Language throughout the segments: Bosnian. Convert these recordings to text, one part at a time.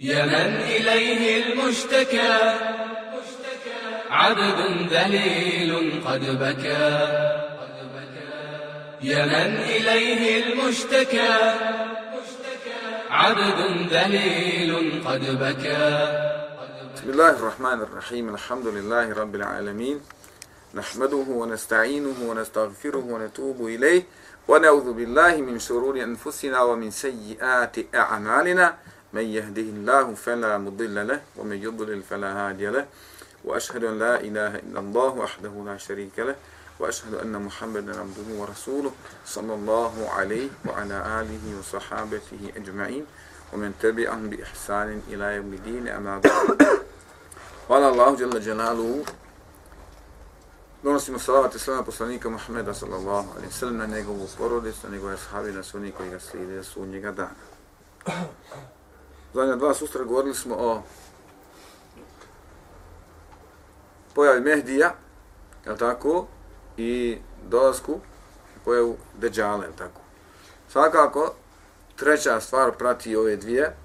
يا من إليه المشتكى. عبد ذليل قد بكى. يا من إليه المشتكى. عبد ذليل قد بكى. بسم الله الرحمن الرحيم. الحمد لله رب العالمين. نحمده ونستعينه ونستغفره ونتوب إليه. ونعوذ بالله من شرور أنفسنا ومن سيئات أعمالنا. من يهده الله فلا مضل له ومن يضلل فلا هادي له وأشهد أن لا إله إلا الله وحده لا شريك له وأشهد أن محمدا عبده ورسوله صلى الله عليه وعلى آله وصحابته أجمعين ومن تبعهم بإحسان إلى يوم الدين أما بعد قال الله جل جلاله Donosimo salavat i salama poslanika Muhammeda sallallahu alaihi sallam na njegovu porodicu, na njegove sahabi, na sunni koji ga slijede su njega dana. Zadnja dva sustra govorili smo o pojavi Mehdija, je tako, i dolazku pojavu Deđale, je tako. Svakako, treća stvar prati ove dvije,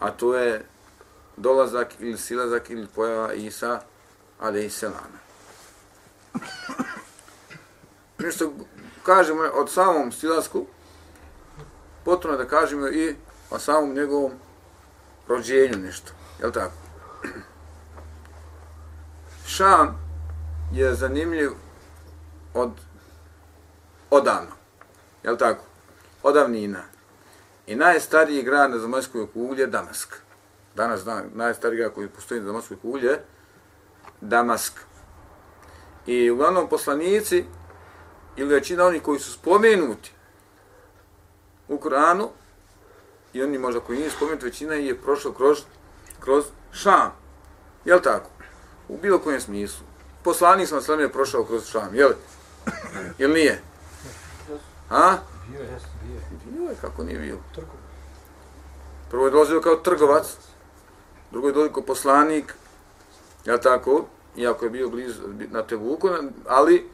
a to je dolazak ili silazak ili pojava Isa, ali i Selana. Nešto ono kažemo od samom silasku, potrebno da kažemo i o samom njegovom rođenju nešto. jel tako? Šam je zanimljiv od odavno. jel tako? Odavnina. I najstariji grad na zemaljskoj kugli je Damask. Danas dan, najstariji grad koji postoji na zemaljskoj kugli je Damask. I uglavnom poslanici ili većina onih koji su spomenuti u Koranu i oni možda koji nije spomenuti, većina je prošla kroz, kroz Šam. Je li tako? U bilo kojem smislu. Poslanik sam je prošao kroz Šam, je li? Je li nije? A? Bio je, bio je. Je, kako nije bio? Prvo je dolazio kao trgovac, drugo je dolazio kao poslanik, je li tako? Iako je bio blizu na Tebuku, ali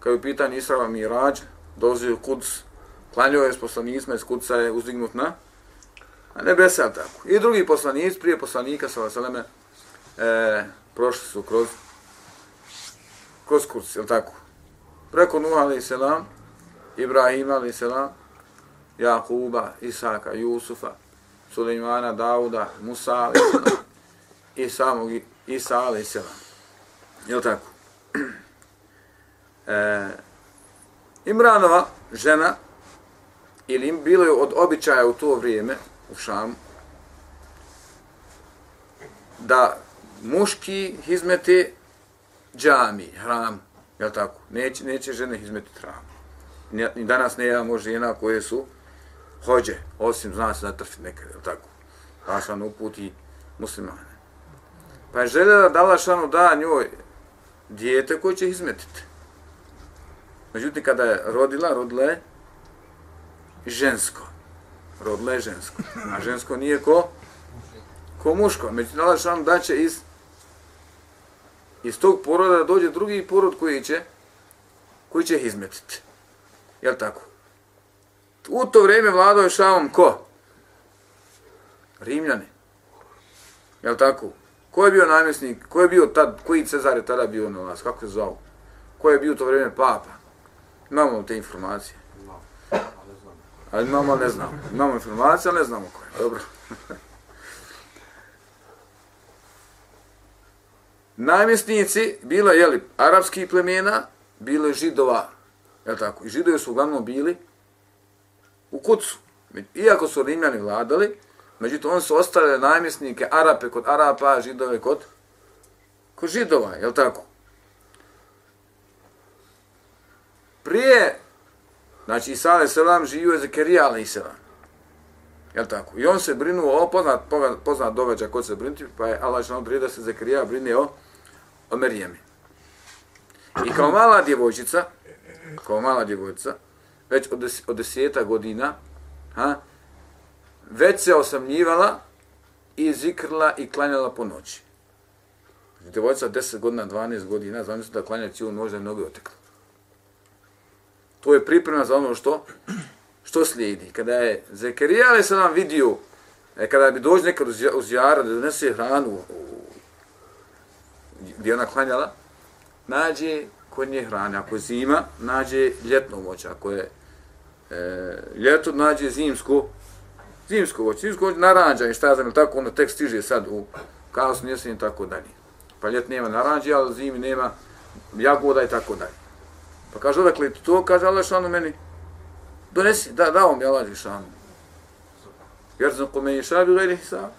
kad je pitan Israva Mirađ, dolazio u Kuds, klanjao je s poslanicima, iz Kudsa je uzdignut na nebesa, tako. I drugi poslanici, prije poslanika, sa Vaseleme, e, prošli su kroz, kroz kurs, je tako? Preko Nuh, ali selam, Ibrahim, ali selam, Jakuba, Isaka, Jusufa, Suleimana, Dauda, Musa, ali selam, i samog Isa, ali selam. Je tako? E, Imranova žena, ili im bilo je od običaja u to vrijeme, u Šamu, da muški hizmete džami, hram, je tako? Neće, neće žene izmeti hram. Ni danas ne imamo žena koje su hođe, osim zna se natrfi nekad, je tako? Hašan uputi muslimane. Pa je željela da Lašanu šanu da njoj dijete koje će izmetiti. Međutim, kada je rodila, rodila je žensko. Rodila je žensko. A žensko nije ko? Ko muško. Međutim, Allah da će iz, iz tog poroda da dođe drugi porod koji će koji će izmetiti. Jel tako? U to vrijeme vladao je šamom ko? Rimljani. Jel tako? Ko je bio namjesnik? Ko je bio tad? Koji Cezar je tada bio na vas? Kako se zvao? Ko je bio to vrijeme papa? Imamo te informacije. A imamo, ne znamo. Imamo informacije, ali ne znamo koje. Dobro. Namjesnici, bilo je, li arapski plemena, bilo je židova, je tako? I židovi su uglavnom bili u kucu. Iako su rimljani vladali, međutim, oni su ostale namjesnike Arape kod Arapa, židove kod, kod židova, je tako? Prije, znači Isa alaih selam živio je Zekerija alaih selam. Tako? I on se brinuo o poznat, poznat događaj kod se brinuti, pa je Allah što da se Zekerija brine o, o Merijemi. I kao mala djevojčica, kao mala djevojčica, već od, des, od deseta godina, ha, već se osamljivala i zikrla i klanjala po noći. Znači, djevojčica 10 godina, 12 godina, znam da klanja cijelu noć da je noge otekla. To je priprema za ono što što slijedi. Kada je Zekerija ali se nam vidio E, kada bi dođe nekad uz jara da donese hranu u, gdje ona klanjala, nađe kod nje hrane. Ako je zima, nađe ljetno voće. Ako je e, ljeto, nađe zimsko, zimsko voće. Zimsko voće naranđa i šta znam, tako ono tek stiže sad u kaos njesen i tako dalje. Pa ljet nema naranđe, ali zimi nema jagoda i tako dalje. Pa kaže, odakle to, kaže Allah šanu meni, donesi, da, dao mi Allah šanu. Jer znam ko meni šabi gajri hisab.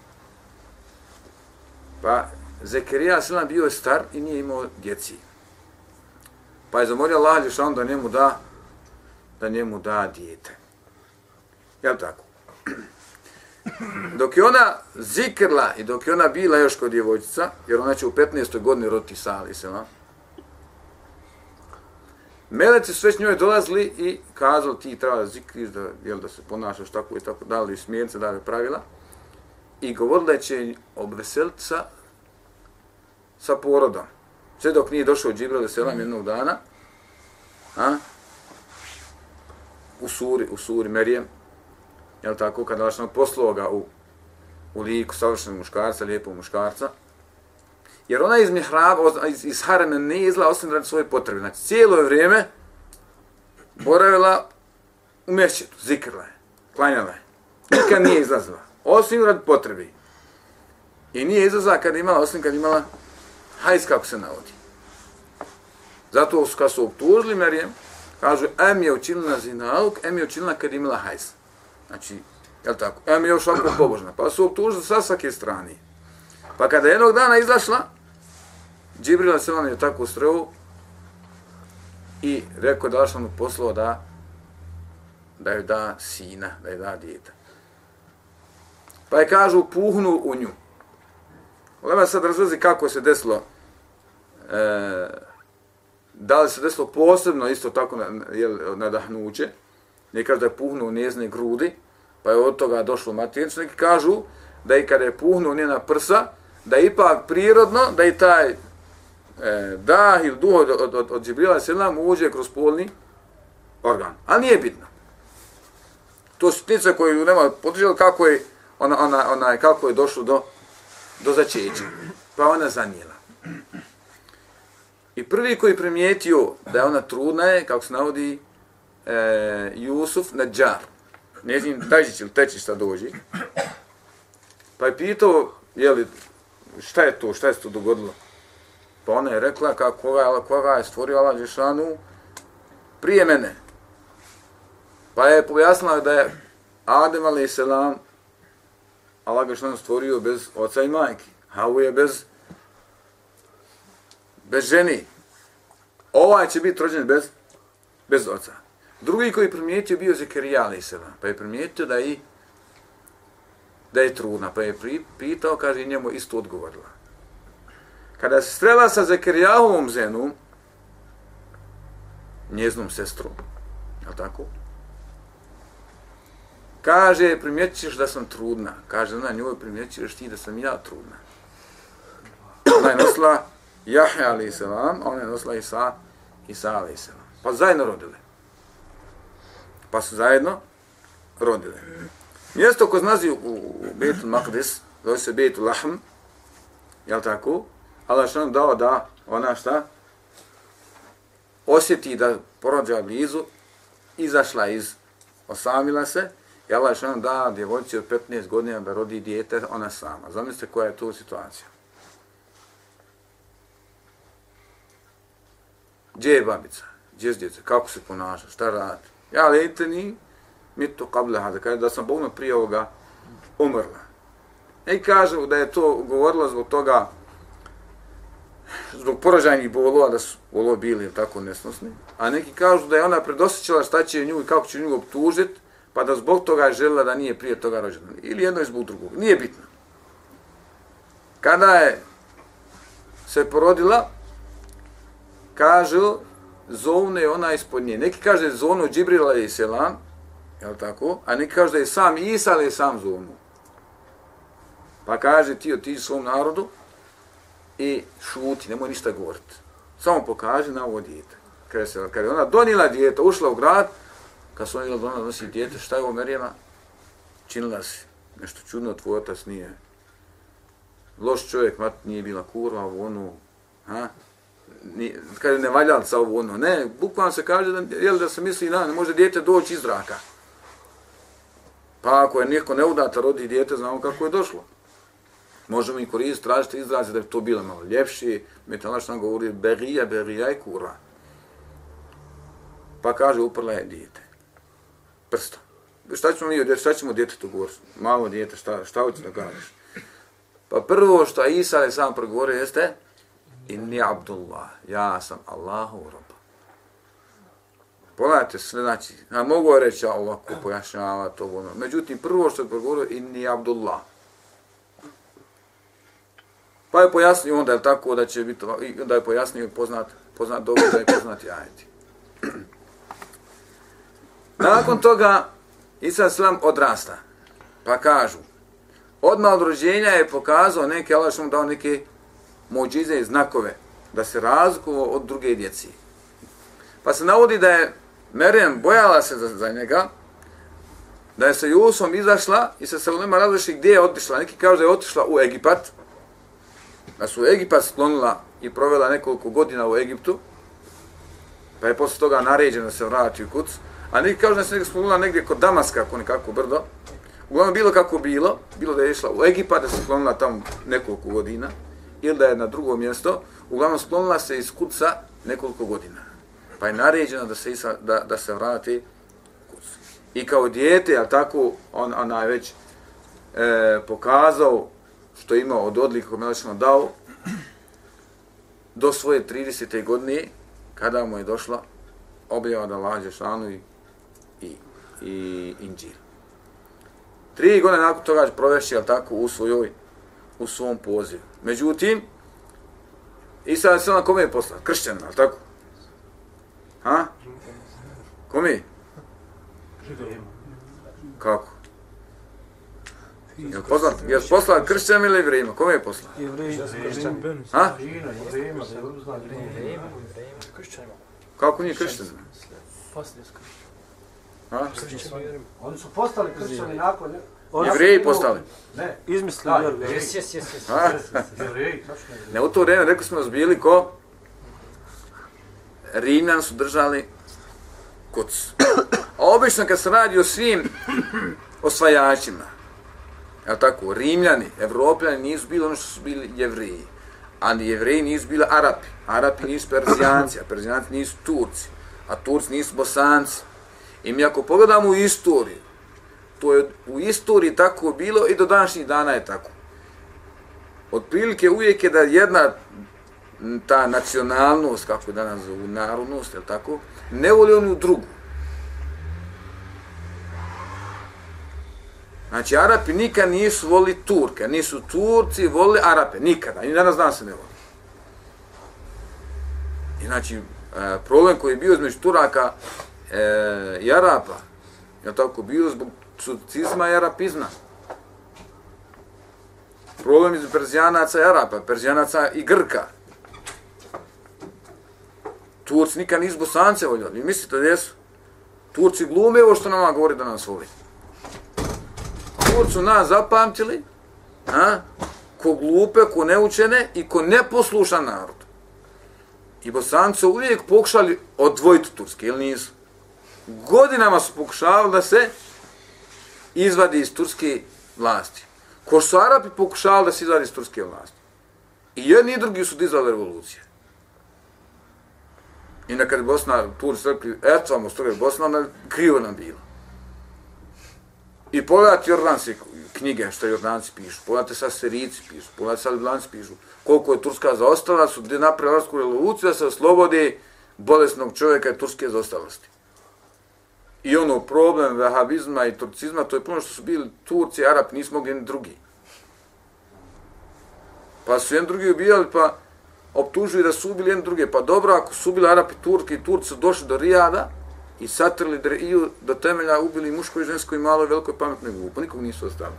Pa Zekerija Silam bio je star i nije imao djeci. Pa je zamolio Allah Đešan da njemu da da njemu da dijete. Jel tako? Dok je ona zikrla i dok je ona bila još kod djevojčica, jer ona će u 15. godini roti Sali Ali Selam, Meleci su već njoj dolazili i kazali ti treba da zikriš, da, jel, da se ponašaš tako i tako, dali smjerce, dali pravila. I govorila da će obveseliti sa, sa porodom. Sve dok nije došao Džibril da selam jednog dana, a, u suri, u suri Merijem, jel tako, kada vaš poslao ga u, u liku savršenog muškarca, lijepog muškarca, Jer ona iz mihraba, iz, iz harame ne izla osim radi svoje potrebe. Znači, cijelo vrijeme boravila u mešćetu, zikrla je, klanjala je. Nikad nije izlazila, osim radi potrebi. I nije izlazila kad imala, osim kad imala hajs, kako se navodi. Zato su, kad su obtužili Merijem, kažu, em je učinila zinaluk, em je učinila kad imala hajs. Znači, je li tako? Em je još ovako pobožna. Pa su obtužili sa svake strane. Pa kada jednog dana izašla, Džibril se vam je tako ustrojio i rekao da sam mu poslao da da joj da sina, da joj da djeta. Pa je kažu puhnu u nju. Lema sad razlazi kako se desilo e, da li se desilo posebno isto tako jel, nadahnuće, neki kažu da je puhnu u njezne grudi, pa je od toga došlo materinstvo, neki kažu da i kada je puhnu njena prsa, da je ipak prirodno da i taj e, dah ili duh od, od, od, od Džibrila Selam uđe kroz polni organ. Ali nije bitno. To su ptica koje nema potižela kako je ona, ona, ona, kako je došlo do, do začeća. Pa ona zanijela. I prvi koji primijetio da je ona trudna je, kako se navodi, e, Jusuf Nadjar. Njezin tajžić ili tečić šta dođi. Pa je pitao, jeli, šta je to, šta je to dogodilo? Pa ona je rekla kako koga, koga je stvorio Allah Žešanu prije mene. Pa je pojasnila da je Adem a.s. Allah Žešanu stvorio bez oca i majke. Havu je bez, bez ženi. Ovaj će biti rođen bez, bez oca. Drugi koji primijetio bio Zekerija a.s. Pa je primijetio da je da je trudna. Pa je pitao, kaže, njemu isto odgovorila kada se strela sa Zekerijahovom zenom, njeznom sestrom, je tako? Kaže, primjećiš da sam trudna. Kaže, ona njoj primjećiš ti da sam ja trudna. Ona je nosila Jahja alaih selam, a ona je nosila Isa, Isa alaih selam. Pa zajedno rodile. Pa su zajedno rodile. Mjesto ko znazi u Betul Maqdis, zove se Betul Lahm, jel tako? Allah što nam dao da ona šta osjeti da porođa blizu, izašla iz, osamila se, i Allah što nam da djevojci od 15 godina da rodi dijete, ona sama. Zamislite koja je tu situacija. Gdje je babica? Gdje je djece? Kako se ponaša? Šta radi? Ja lejte ni mi to kable hada, kaže da sam bolno prije ovoga umrla. I kažu da je to govorila zbog toga zbog poražajnih bolova, da su bolovi bili tako nesnosni, a neki kažu da je ona predosjećala šta će nju i kako će nju optužiti, pa da zbog toga je željela da nije prije toga rođena. Ili jedno je zbog drugog. Nije bitno. Kada je se porodila, kažu, zovne ona ispod nje. Neki kaže da je zovno Džibrila i Selam, je tako? A neki kaže da je sam Isa, ali je sam zovno. Pa kaže ti otiđi svom narodu, i šuti, nemoj ništa govoriti. Samo pokaži na ovo dijete. Kad, se, kad je ona donila dijete, ušla u grad, kad su oni donila nosi dijete, šta je ovo Merijema? Činila si. nešto čudno, tvoj otac nije loš čovjek, mat nije bila kurva, ovo ono, ha? Ni, kada ne valjalca ovo ono, ne, bukvalno se kaže da, jel, da se misli na, ne može dijete doći iz zraka. Pa ako je niko neudata rodi dijete, znamo kako je došlo. Možemo i koristiti, tražiti izraze da bi to bilo malo ljepši. Metalaš nam govori berija, berija i kura. Pa kaže uprla je dijete. Prsto. Šta ćemo mi šta ćemo djetetu govoriti? Malo dijete, šta, šta hoće da kažeš? Pa prvo što Isa je sam progovorio jeste Inni Abdullah, ja sam Allahu rob. Pogledajte sve, znači, ja mogu reći ovako pojašnjava to ono. Međutim, prvo što je progovorio Inni Abdullah. Pa je pojasnio onda je tako da će biti, da je pojasnio poznat, poznat dobro da je poznat ajeti. Nakon toga Isa Slam odrasta. Pa kažu, odmah od rođenja je pokazao neke, Allah što mu dao neke mođize i znakove, da se razlikovao od druge djeci. Pa se navodi da je Merijem bojala se za, za njega, da je sa Jusom izašla i se Salonima razlišli gdje je otišla. Neki kažu da je otišla u Egipat, da su Egipat sklonila i provela nekoliko godina u Egiptu, pa je posle toga naređeno da se vrati u kuc, a neki kažu da se sklonila negdje kod Damaska, ako nekako brdo, Uglavnom, bilo kako bilo, bilo da je išla u Egipat, da se sklonila tamo nekoliko godina, ili da je na drugo mjesto, uglavnom sklonila se iz kuca nekoliko godina. Pa je naređeno da se, isa, da, da se vrati kuc. I kao dijete, a tako, on, ona je već e, pokazao što je imao od odlika koje je dao, do svoje 30. godine, kada mu je došla objava da lađe šanu i, i, i inđir. Tri godine nakon toga će provešći, jel tako, u svojoj, u svom pozivu. Međutim, Isa je sada kome je poslan? Kršćan, jel tako? Ha? Kome? Kako? Je poslan, je poslan kršćan ili vrijeme? Kome je poslan? Ha? Kako nije kršćan? Poslije Ha? Oni su postali kršćani nakon... Jevreji postali. Ne. Izmislili vjeru. Jes, jes, jes. Jevreji, Ne, u to vrijeme rekli smo bili ko? Rimljan su držali kuc. A obično kad se radi o svim osvajačima, je tako, Rimljani, Evropljani nisu bili ono što su bili jevreji. A ni jevreji nisu bili Arapi. Arapi nisu Perzijanci, a Perzijanci nisu Turci. A Turci nisu Bosanci. I mi ako pogledamo u istoriju, to je u istoriji tako bilo i do današnjih dana je tako. Otprilike uvijek je da jedna ta nacionalnost, kako je danas zovu, narodnost, je tako, ne voli onu drugu. Znači, Arapi nikad nisu voli Turke, nisu Turci voli Arape, nikada, i danas dan se ne voli. I znači, e, problem koji je bio između Turaka e, i Arapa, je tako bio zbog sucizma i arapizma. Problem između Perzijanaca i Arapa, Perzijanaca i Grka. Turci nikad nisu Bosance voljeli. Mislite da jesu? Turci glume ovo što nama govori da nas voli. Turci nas zapamtili, a? ko glupe, ko neučene i ko neposlušan narod. I Bosanci su uvijek pokušali odvojiti Turske, ili nisu? godinama su pokušavali da se izvadi iz turske vlasti. Ko su Arapi pokušavali da se izvadi iz turske vlasti. I jedni i drugi su dizali revolucije. I nekad Bosna, Turci rekli, eto vam ustoje Bosna, krivo nam bilo. I pogledajte Jordanske knjige što Jordanci pišu, pogledajte sa Serici pišu, pogledajte sa Liblanci pišu, koliko je Turska zaostala, su gdje napravili revoluciju da se oslobodi bolesnog čovjeka i Turske zaostalosti i ono problem vahabizma i turcizma, to je puno što su bili Turci Arab, Arapi, mogli jedni drugi. Pa su jedni drugi ubijali, pa optužuju da su ubili jedni druge. Pa dobro, ako su ubili Arapi, Turki i Turci su došli do Rijada i satrli Driju do temelja, ubili muško i žensko i malo i veliko i pametno i glupo. Nikog nisu ostali.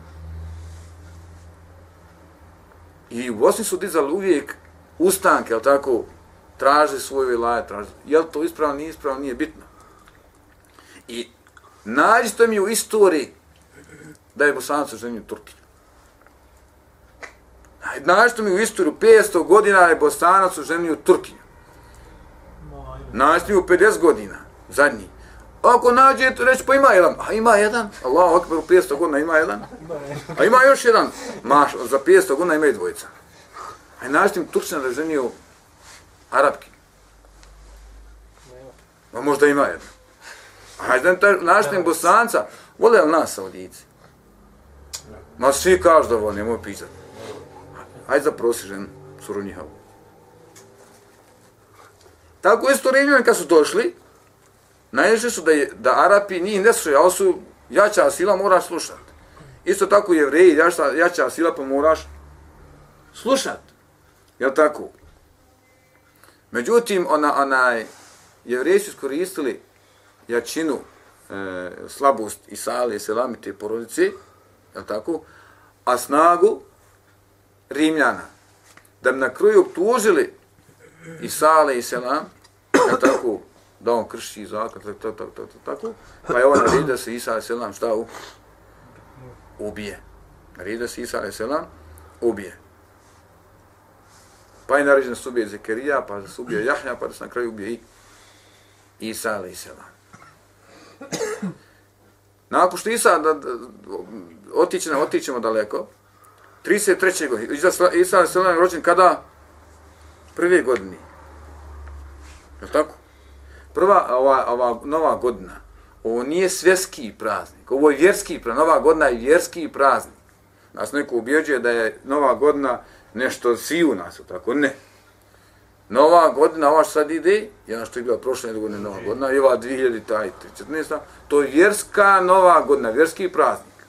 I u Bosni su dizali uvijek ustanke, ali tako, traže svoje vilaje, ovaj traže. Je li to ispravno, nije ispravno, nije bitno. I nađite mi u istoriji da je Bosanac ženio Turkinju. Nađite mi u istoriju 500 godina je Bosanac ženio Turkinju. Nađite mi u 50 godina, zadnji. Ako nađe, reći, pa ima jedan. A ima jedan. Allah, akbar, u 500 godina ima jedan. A ima još jedan. Maš, za 500 godina ima i dvojica. A našto mi Turčina da Arabki. Ma možda ima jedan. Hajde, našto mi Bosanca, vole li nas Saudijici? Ma svi kažu da vole, nemoj pisati. Hajde zaprosi ženu, suru njihovu. Tako isto Rimljani kad su došli, najviše su da, je, da Arapi njih ne slušaju, ali su jača sila, moraš slušati. Isto tako jevreji, jača, jača sila, pa moraš slušat. Jel tako? Međutim, ona, onaj, jevreji su iskoristili jačinu, e, slabost i sale i selamite porodice, jel tako? A snagu Rimljana. Da bi na kraju optužili i sale i selam, jel tako? Da on krši zakon, tako, tako, tako, tako, tako. Pa je ovaj naredio da se Isa a.s. šta u? Ubije. Naredio da se Isa a.s. ubije. Pa je naređen da se ubije Zekerija, pa da se ubije Jahja, pa da se na kraju ubije i Isa i. Nakon što Isa, da, da, otićemo, otićemo daleko, 33. godine, Isa a.s. je rođen kada? Prve godine. Je tako? Prva, ova, ova nova godina, ovo nije svjetski praznik, ovo je vjerski praznik, nova godina je vjerski praznik. Nas neko ubjeđuje da je nova godina nešto svi u nas, tako? Ne. Nova godina, ova što sad ide, jedna što je bila prošle godine nova godina, i ova 2014. To je vjerska nova godina, vjerski praznik.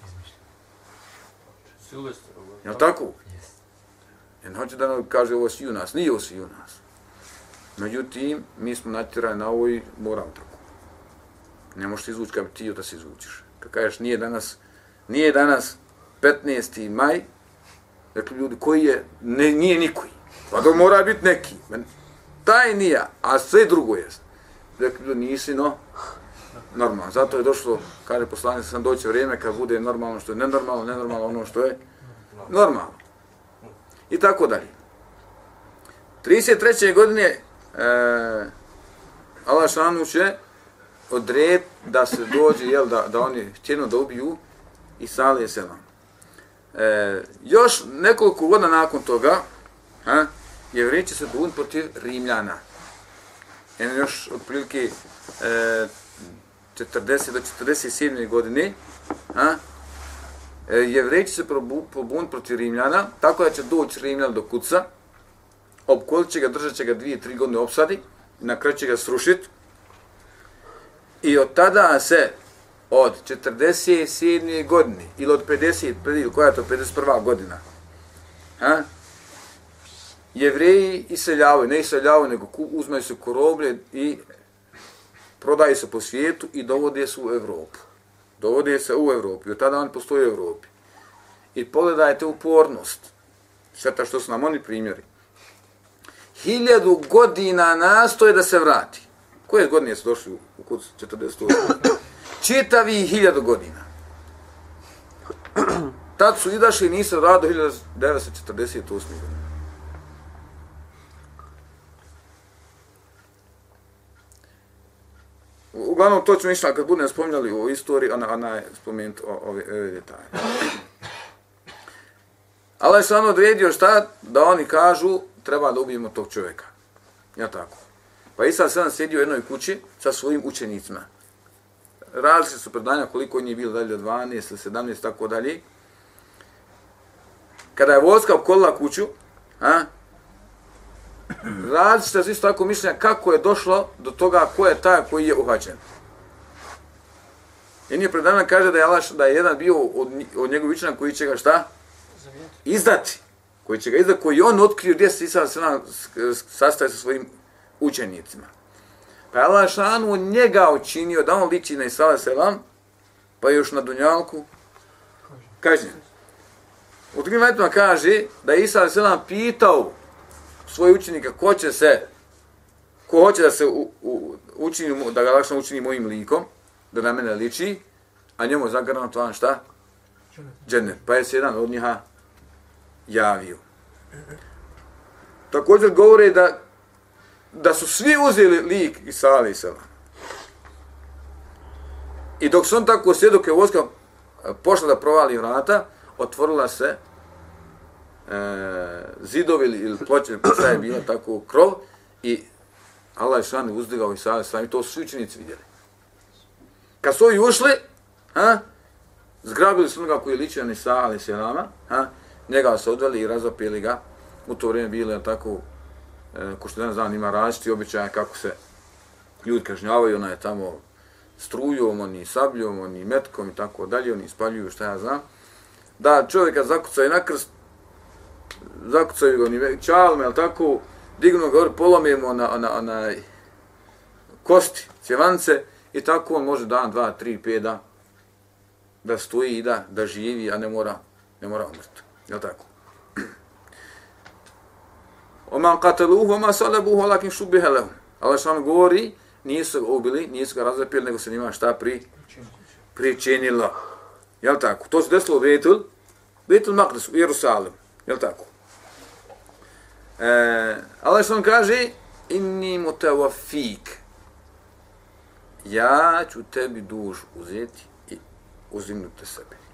Silvestra. Je li tako? Jer hoće da nam kaže ovo svi u nas, nije ovo svi u nas. Međutim, mi smo natjerani na ovo i moram tako. Ne možeš izvući kao ti da se izvučiš. Kad kažeš nije danas, nije danas 15. maj, rekli ljudi koji je, ne, nije nikoji. Pa to mora biti neki. Taj nije, a sve drugo je. Rekli ljudi, nisi, no, normalno. Zato je došlo, kaže poslanik, sam doći vrijeme kad bude normalno što je nenormalno, nenormalno ono što je normalno. I tako dalje. 33. godine e, Allah šanu će odred da se dođe, jel, da, da oni htjeno da ubiju i sali se. E, još nekoliko godina nakon toga, ha, jevreji će se buniti protiv Rimljana. Eno još otprilike e, 40 do 47. godine, ha, e, jevreji će se pobuniti protiv Rimljana, tako da će doći Rimljan do kuca, opkolit će ga, držat će ga dvije, tri godine opsadi, na kraju će ga srušiti, i od tada se od 47. godine ili od 50. ili koja je to 51. godina, ha? jevreji iseljavaju, ne iseljavaju, nego uzmaju se koroblje i prodaju se po svijetu i dovode se u Evropu. Dovode se u Evropu i od tada oni postoje u Evropi. I pogledajte upornost. Sveta što su nam oni primjeri. Hiljadu godina nastoje da se vrati. Koje godine su došli u kuc 48? Čitavi hiljadu godina. Tad su izašli i nisu rado 1948. godine. Uglavnom, to ćemo išla kad budem spominjali o istoriji, ona, ona je spomenuti o, ove, ove detalje. Allah je sam odredio šta? Da oni kažu, treba da ubijemo tog čovjeka. Ja tako. Pa Isa sam sjedio u jednoj kući sa svojim učenicima. Različite su predanja koliko njih bilo dalje 12 ili 17 tako dalje. Kada je vojska opkolila kuću, a, različite su isto tako mišljenja kako je došlo do toga ko je taj koji je uhaćen. I nije predana kaže da je Allah, da je jedan bio od, od njegovih koji će ga šta? Izdati. Koji će ga izdati, koji on otkrio gdje se Isa sastaje sa svojim učenicima. Pa je Allah šanu njega učinio da on liči na Isa selam, pa još na Dunjalku kažnjen. U drugim ajtima kaže da je Isa selam pitao svoj učenika ko će se ko hoće da se u, u, učini, da ga lakše učini mojim likom, da na mene liči, a njemu je zagarantovan šta? džennet. Pa je se jedan od njiha javio. Također govore da da su svi uzeli lik Isa alaih. I dok su on tako sjedio, dok je voska eh, pošla da provali vrata, otvorila se e, zidovi ili ploče, šta je bilo tako krov i Allah je šan uzdigao Isa alaih i to su učenici vidjeli. Kad su ovi ušli, ha, zgrabili su onoga koji je ličio na Isa alaih ha, njega se odveli i razopili ga. U to vrijeme bilo je tako e, ko što danas znam, ima različiti običaje kako se ljudi kažnjavaju, ona je tamo strujom, oni sabljom, oni metkom i tako dalje, oni spaljuju šta ja znam. Da čovjeka zakucaju na krst, zakucaju ga oni čalme, ali tako, dignu ga, polomimo na, na, na kosti, cjevance, i tako on može dan, dva, tri, pet da, da stoji i da, da živi, a ne mora, ne mora umrti. Jel tako? Oman qataluhu, oman salabuhu, alakim šubihe lehum. Allah što govori, nisu ga ubili, nisu ga razapili, nego se njima šta pri, pričinilo. Jel tako? To se desilo u Betul, Betul Maqdis, u Jerusalim. Jel tako? E, Allah što kaže, inni mutawafik. Ja ću tebi duš uzeti i uzimnuti sebe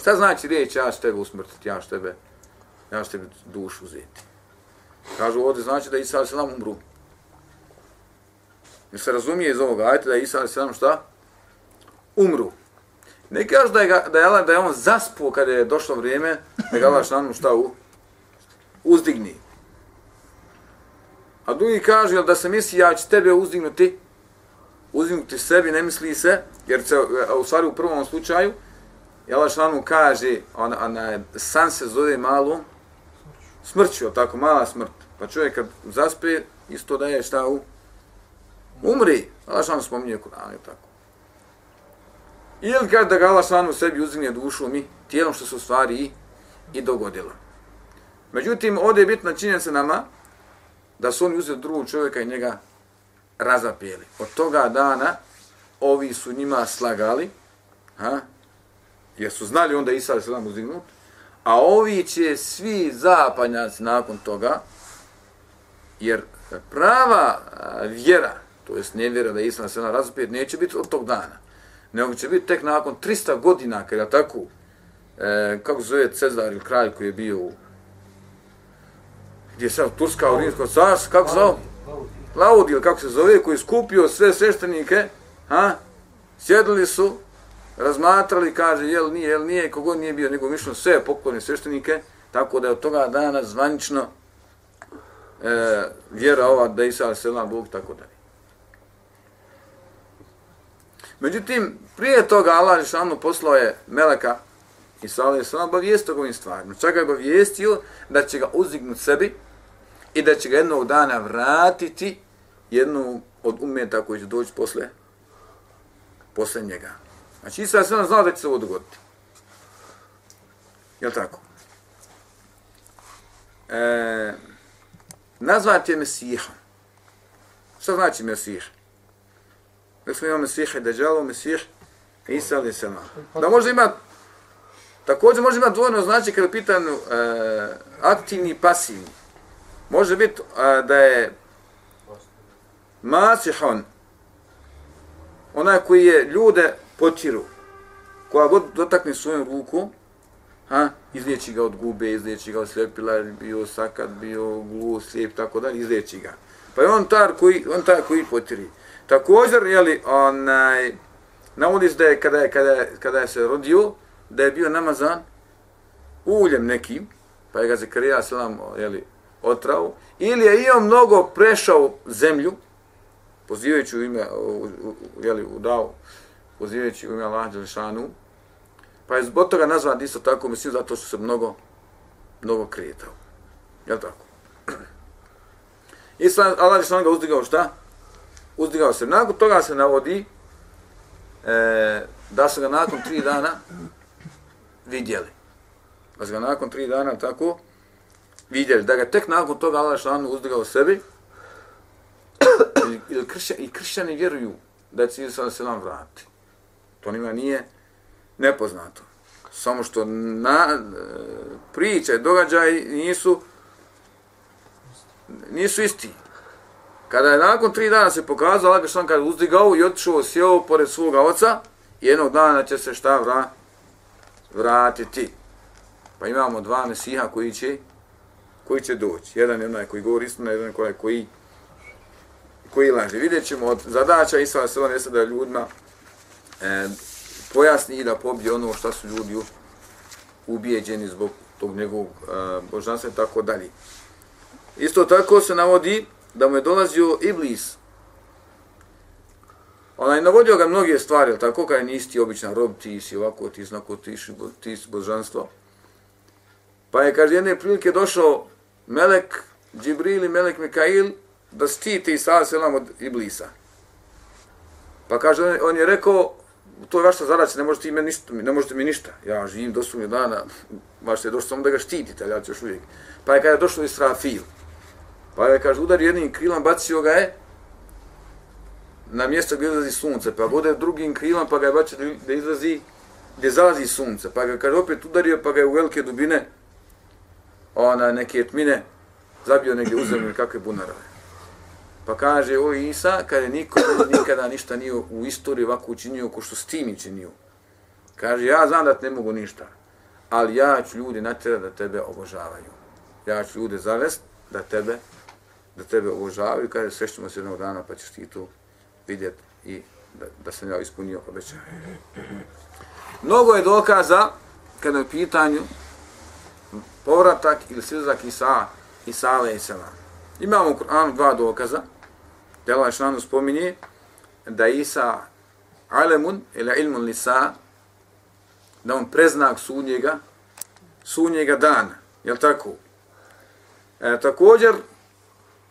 šta znači riječ, ja ću tebe usmrtiti, ja ću tebe, ja ću tebe dušu uzeti. Kažu ovdje znači da Isa a.s. umru. Mi se razumije iz ovoga, ajte da je Isa a.s. šta? Umru. Ne kažu da je, da je, da je on zaspuo kada je došlo vrijeme da ga Allah šanom šta u? Uzdigni. A drugi kažu da se misli ja ću tebe uzdignuti, uzdignuti sebi, ne misli se, jer se u stvari u prvom slučaju, I Allah šlanu kaže, ona, ona, san se zove malu smrću, tako mala smrt. Pa čovjek kad zaspe, isto da je šta u? Umri. Allah šlanu spominje Kur'an, tako. Ili kad da ga Allah šlanu sebi uzigne dušu mi, tijelom što se stvari i, i dogodilo. Međutim, ovdje je bitna činjenica nama da su oni uzeli drugog čovjeka i njega razapijeli. Od toga dana ovi su njima slagali, ha? Jer su znali onda Isa je sedam uzignut, a ovi će svi zapanjaci nakon toga, jer prava vjera, to jest nevjera da je Islam sedam razupijet, neće biti od tog dana, nego će biti tek nakon 300 godina, kada tako, e, kako zove Cezar ili kralj koji je bio u gdje je sad Turska u Rimsko carstvo, kako se zove? Laudi, ili kako se zove, koji je skupio sve sveštenike, ha? sjedili su, razmatrali, kaže, jel nije, jel nije, kogod nije bio nego mišljeno sve poklone sveštenike, tako da je od toga dana zvanično e, vjera ova da Isa selam Bog, tako da Međutim, prije toga Allah Žešanu poslao je Meleka i Sala je selam obavijestio ovim stvarima. Čak je obavijestio da će ga uzdignut sebi i da će ga jednog dana vratiti jednu od umeta koji će doći posle, posle njega. Znači Isa je sve znao da će se ovo dogoditi. Jel tako? E, nazvat je Mesiha. Šta znači Mesih? Da smo imali Mesiha i Dajjalo, Mesih Isa ali se Da može ima Također može imati dvojno znači kada je pitan e, aktivni i pasivni. Može biti e, da je Masihon, onaj koji je ljude potiru. Koja god dotakne svojom ruku, ha, izliječi ga od gube, izliječi ga od slijepila, bio sakat, bio glu, slijep, tako da, izliječi ga. Pa je on tar koji, on tar koji potiri. Također, jeli, onaj, navodi se da je kada, je, kada, je, kada je se rodio, da je bio namazan uljem nekim, pa je ga Zekarija selam jeli, otrao, ili je i on mnogo prešao zemlju, pozivajući u ime, u, u, jeli, u dao, uzivajući u ime Allah Đelešanu, pa je zbog toga nazvan isto tako, mislim, zato što se mnogo, mnogo kretao. Jel tako? Islam, Allah Đelešanu ga uzdigao šta? Uzdigao se. Nakon toga se navodi e, da su ga nakon tri dana vidjeli. Da su ga nakon tri dana tako vidjeli. Da ga tek nakon toga Allah Đelešanu uzdigao sebi, ili kršćani, i kršćani vjeruju da će Isa se nam. To njima nije nepoznato. Samo što na, e, priče, događaj nisu nisu isti. Kada je nakon tri dana se pokazao, Allah Gašan kada uzdigao i otišao, sjeo pored svoga oca, jednog dana će se šta vra, vratiti. Pa imamo dva mesiha koji će, koji će doći. Jedan je onaj koji govori istinu, jedan je onaj koji, koji laže. Vidjet ćemo od zadaća Isra Sela jeste da ljudima e, pojasni i da pobije ono što su ljudi ubijeđeni zbog tog njegovog e, božanstva i tako dalje. Isto tako se navodi da mu je dolazio Iblis. Ona je navodio ga mnoge stvari, tako kada nisi ti običan rob, ti si ovako, ti znako, ti si, ti si božanstvo. Pa je, kaže, jedne prilike došao Melek Džibril i Melek Mikail da stiti Isa selam od Iblisa. Pa kaže, on je rekao, to je vaša zadaća, ne možete, ime ništa, ne možete mi ništa. Ja živim do sumnje dana, vaš je došlo samo da ga štitite, ali ja ću još uvijek. Pa je kada je došao Israfil, pa je, kaže, udar jednim krilom, bacio ga je na mjesto gdje izlazi sunce, pa bude drugim krilom, pa ga je bacio da izlazi gdje zalazi sunce, pa ga kaže opet udario, pa ga je u velike dubine, ona neke tmine, zabio negdje u zemlju kakve bunarove. Pa kaže, o Isa, kada niko nikada ništa nije u istoriji ovako učinio ko što s tim činio. Kaže, ja znam da ne mogu ništa, ali ja ću ljudi natjerati da tebe obožavaju. Ja ću ljude zavest da tebe da tebe obožavaju, kaže, srećemo se jednog dana pa ćeš ti to vidjet i da, da sam ja ispunio obećanje. Mnogo je dokaza kada je u pitanju povratak ili slizak Isa, Isa a.s. Imamo u Kur'anu dva dokaza. Da Allah što spominje da Isa alemun ili ilmun lisa da on preznak sunjega sudnjega dana. Jel tako? E, također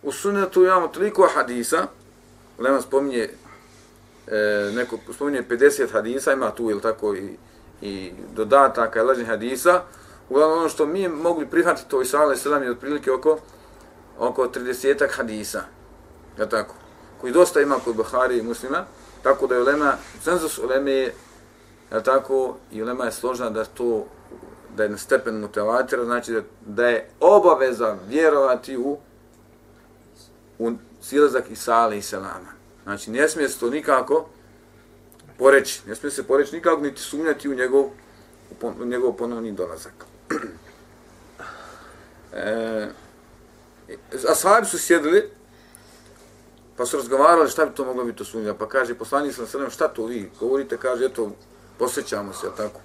u sunnetu imamo toliko hadisa Lema spominje e, neko spominje 50 hadisa ima tu ili tako i, i dodataka i lažnih hadisa uglavnom ono što mi mogli prihvatiti to Isa alaih sallam je otprilike oko oko 30 hadisa ja tako koji dosta ima kod Buhari i muslima tako da je ulema cenzus uleme je je tako i ulema je složena da to da je na stepen mutavatira znači da, da je obaveza vjerovati u u silazak Isa alaih salama. Znači ne smije se to nikako poreći ne smije se poreći nikako niti sumnjati u njegov u njegov ponovni dolazak. E, a sahabi su sjedili, pa su razgovarali šta bi to moglo biti to. Pa kaže, poslanik sam sredem, šta to vi govorite? Kaže, eto, posjećamo se, tako.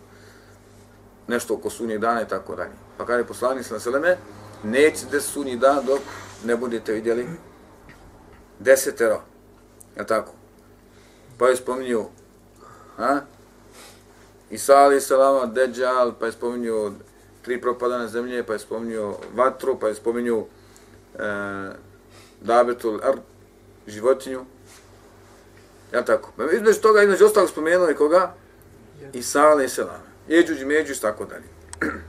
Nešto oko sunnjeg dana i tako dalje. Pa kaže, poslanik sam sredem, nećete sunnji dan dok ne budete vidjeli desetero. Je tako? Pa je spominio, a? Isa ali salama, Dejjal, pa je spominio tri propadane zemlje, pa je spominio vatru, pa je spominio e, dabetul ar, životinju. Ja tako. Pa između toga, između ostalog spomenuo je koga? Isa ali salama. Jeđuđ i međuđ, tako dalje.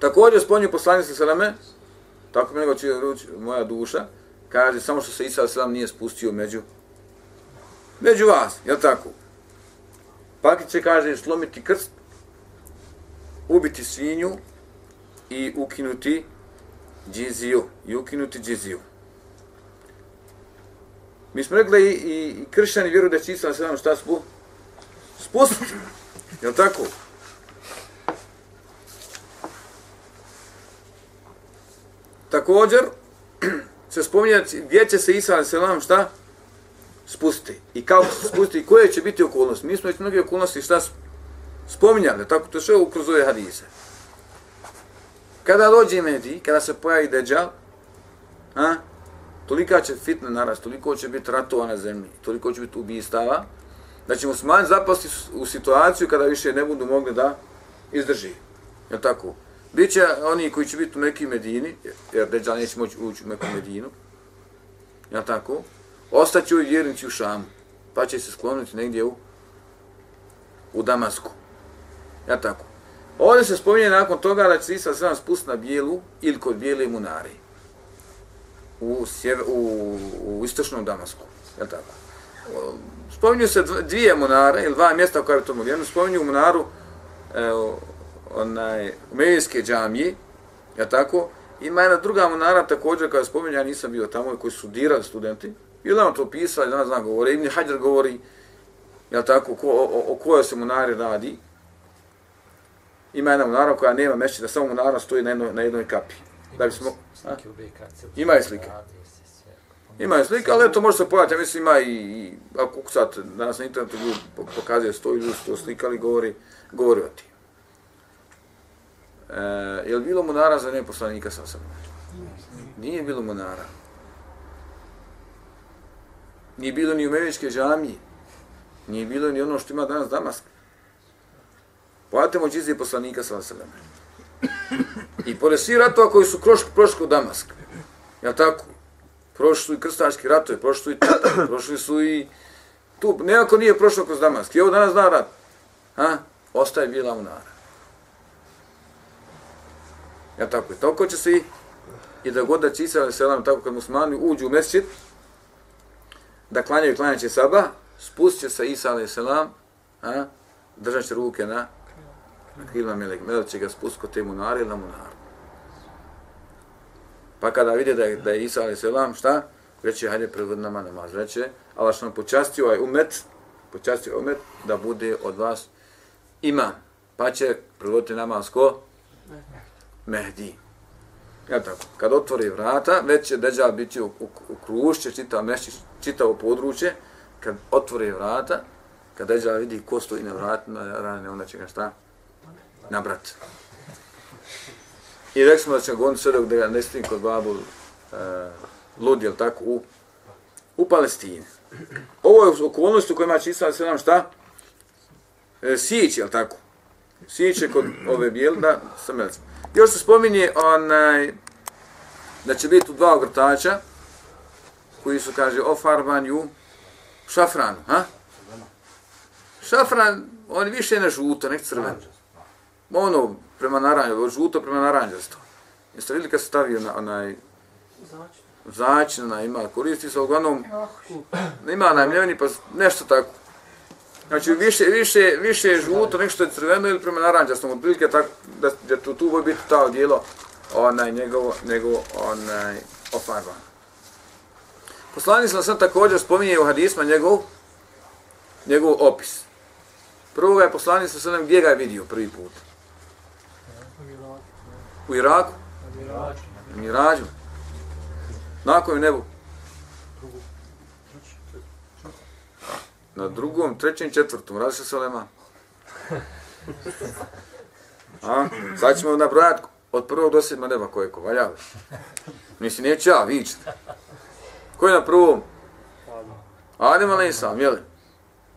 Također spominju poslanice salame, tako mi nego će ruč, moja duša, kaže samo što se Isa salam nije spustio među među vas, je tako? Pakić će kaže slomiti krst, ubiti svinju i ukinuti džiziju. I ukinuti džiziju. Mi smo rekli i, i kršćani vjeruju da će Islam se šta spu? Spustiti. Jel tako? Također, se spominje gdje će se Isa selam šta spustiti i kako se spustiti i koje će biti okolnosti. Mi smo već mnogi okolnosti šta spominjali, tako to sve kroz ove hadise. Kada dođe Mehdi, kada se pojavi Dejjal, a, tolika će fitna narast, toliko će biti ratova na zemlji, toliko će biti ubistava, da ćemo smanj zapasti u situaciju kada više ne budu mogli da izdrži. Je tako? Biće oni koji će biti u Mekki Medini, jer Dejjal neće moći ući u Mekku Medinu, je tako? Ostaće u vjernici u Šamu, pa će se skloniti negdje u, u Damasku. Ja tako. Ovdje se spominje nakon toga da će se Isa sam spustiti na bijelu ili kod bijele munari. U, sjever, u, u istočnom Damasku. Ja tako. Spominju se dvije monare ili dva mjesta koja je to mogli. Spominju monaru e, onaj, Umejske džamije, ja tako, ima jedna druga monara također, kada spominje, ja nisam bio tamo, koji su dirali studenti, i onda to pisali, danas znam govori, Ibn Hajar govori, ja tako, ko, o, o, kojoj se monari radi, ima jedna monara koja nema mešći, da samo monara stoji na jednoj, na jednoj kapi. Da bismo, a? Ima i slike. Ima i slike, ali to može se pojaviti, ja mislim ima i, i ako sad danas na internetu ljudi pokazuje sto ljudi sto slika, ali govori, govori o tim. E, je li bilo munara za ne poslanika sa osam? Nije bilo munara. Nije bilo ni umevičke džamije. Nije bilo ni ono što ima danas Damask. Pogledajte mođize poslanika sa osam. I pored svih ratova koji su prošli, prošli u Damask. Ja tako? Prošli su i krstački ratovi, prošli su i Tatar, prošli su i... Tu, nekako nije prošlo kroz Damask. I ovo danas zna rat. Ha? Ostaje bila unara. Ja tako? I toliko će se i, i da god da će Isa selam tako kad muslimani uđu u mesčit, da klanjaju klanjaće saba, spustit će se Isa alaih selam, a, držat će ruke na krila melek, melek će ga spustiti kod te munare ili na munaru. Pa kada vidi da je, da je Isa a.s. selam, šta? Reće, hajde predvod nama namaz. Reće, Allah što nam počastio ovaj umet, počastio ovaj umet da bude od vas ima. Pa će predvoditi namaz ko? Mehdi. Ja tako. Kad otvori vrata, već će Deđal biti u, u, u krušće, čitao mešći, čitavo područje. Kad otvori vrata, kad Deđal vidi ko stoji na vratima, rane, onda će ga šta? Nabrat. I rekli smo da ćemo govoriti sve dok da ga ne stim kod babu uh, lud, jel tako, u, u Palestini. Ovo je okolnost u kojima će Islam sve nam šta? E, Sić, jel tako? Sić je kod ove bijelda sa melecom. Još se spominje onaj, da će biti u dva ogrtača, koji su, kaže, ofarbani u šafranu, ha? Šafran, on više ne žuto, nek crven. Ono, prema naranđu, žuto prema naranđasto. Jeste vidjeli kad se stavio na onaj začina, ima, koristi se uglavnom, ima najmljeni, pa nešto tako. Znači više više više je žuto nešto je crveno ili prema naranđastom, otprilike tako da da tu tu bude biti ta dijelo onaj njegovo njegovo onaj ofarban. Poslanik sam također spominje u hadisma njegov njegov opis. Prvo ga je poslanik sa sallam gdje ga je vidio prvi put? U Iraku? U Mirađu. Na kojem nebu? Na drugom, trećem, četvrtom, radi se Salema. A, sad ćemo nabrojati od prvog do sedma neba koje ko, valjava. Mislim, neće ja, vi ćete. Ko je na prvom? Adem ali sam, jeli?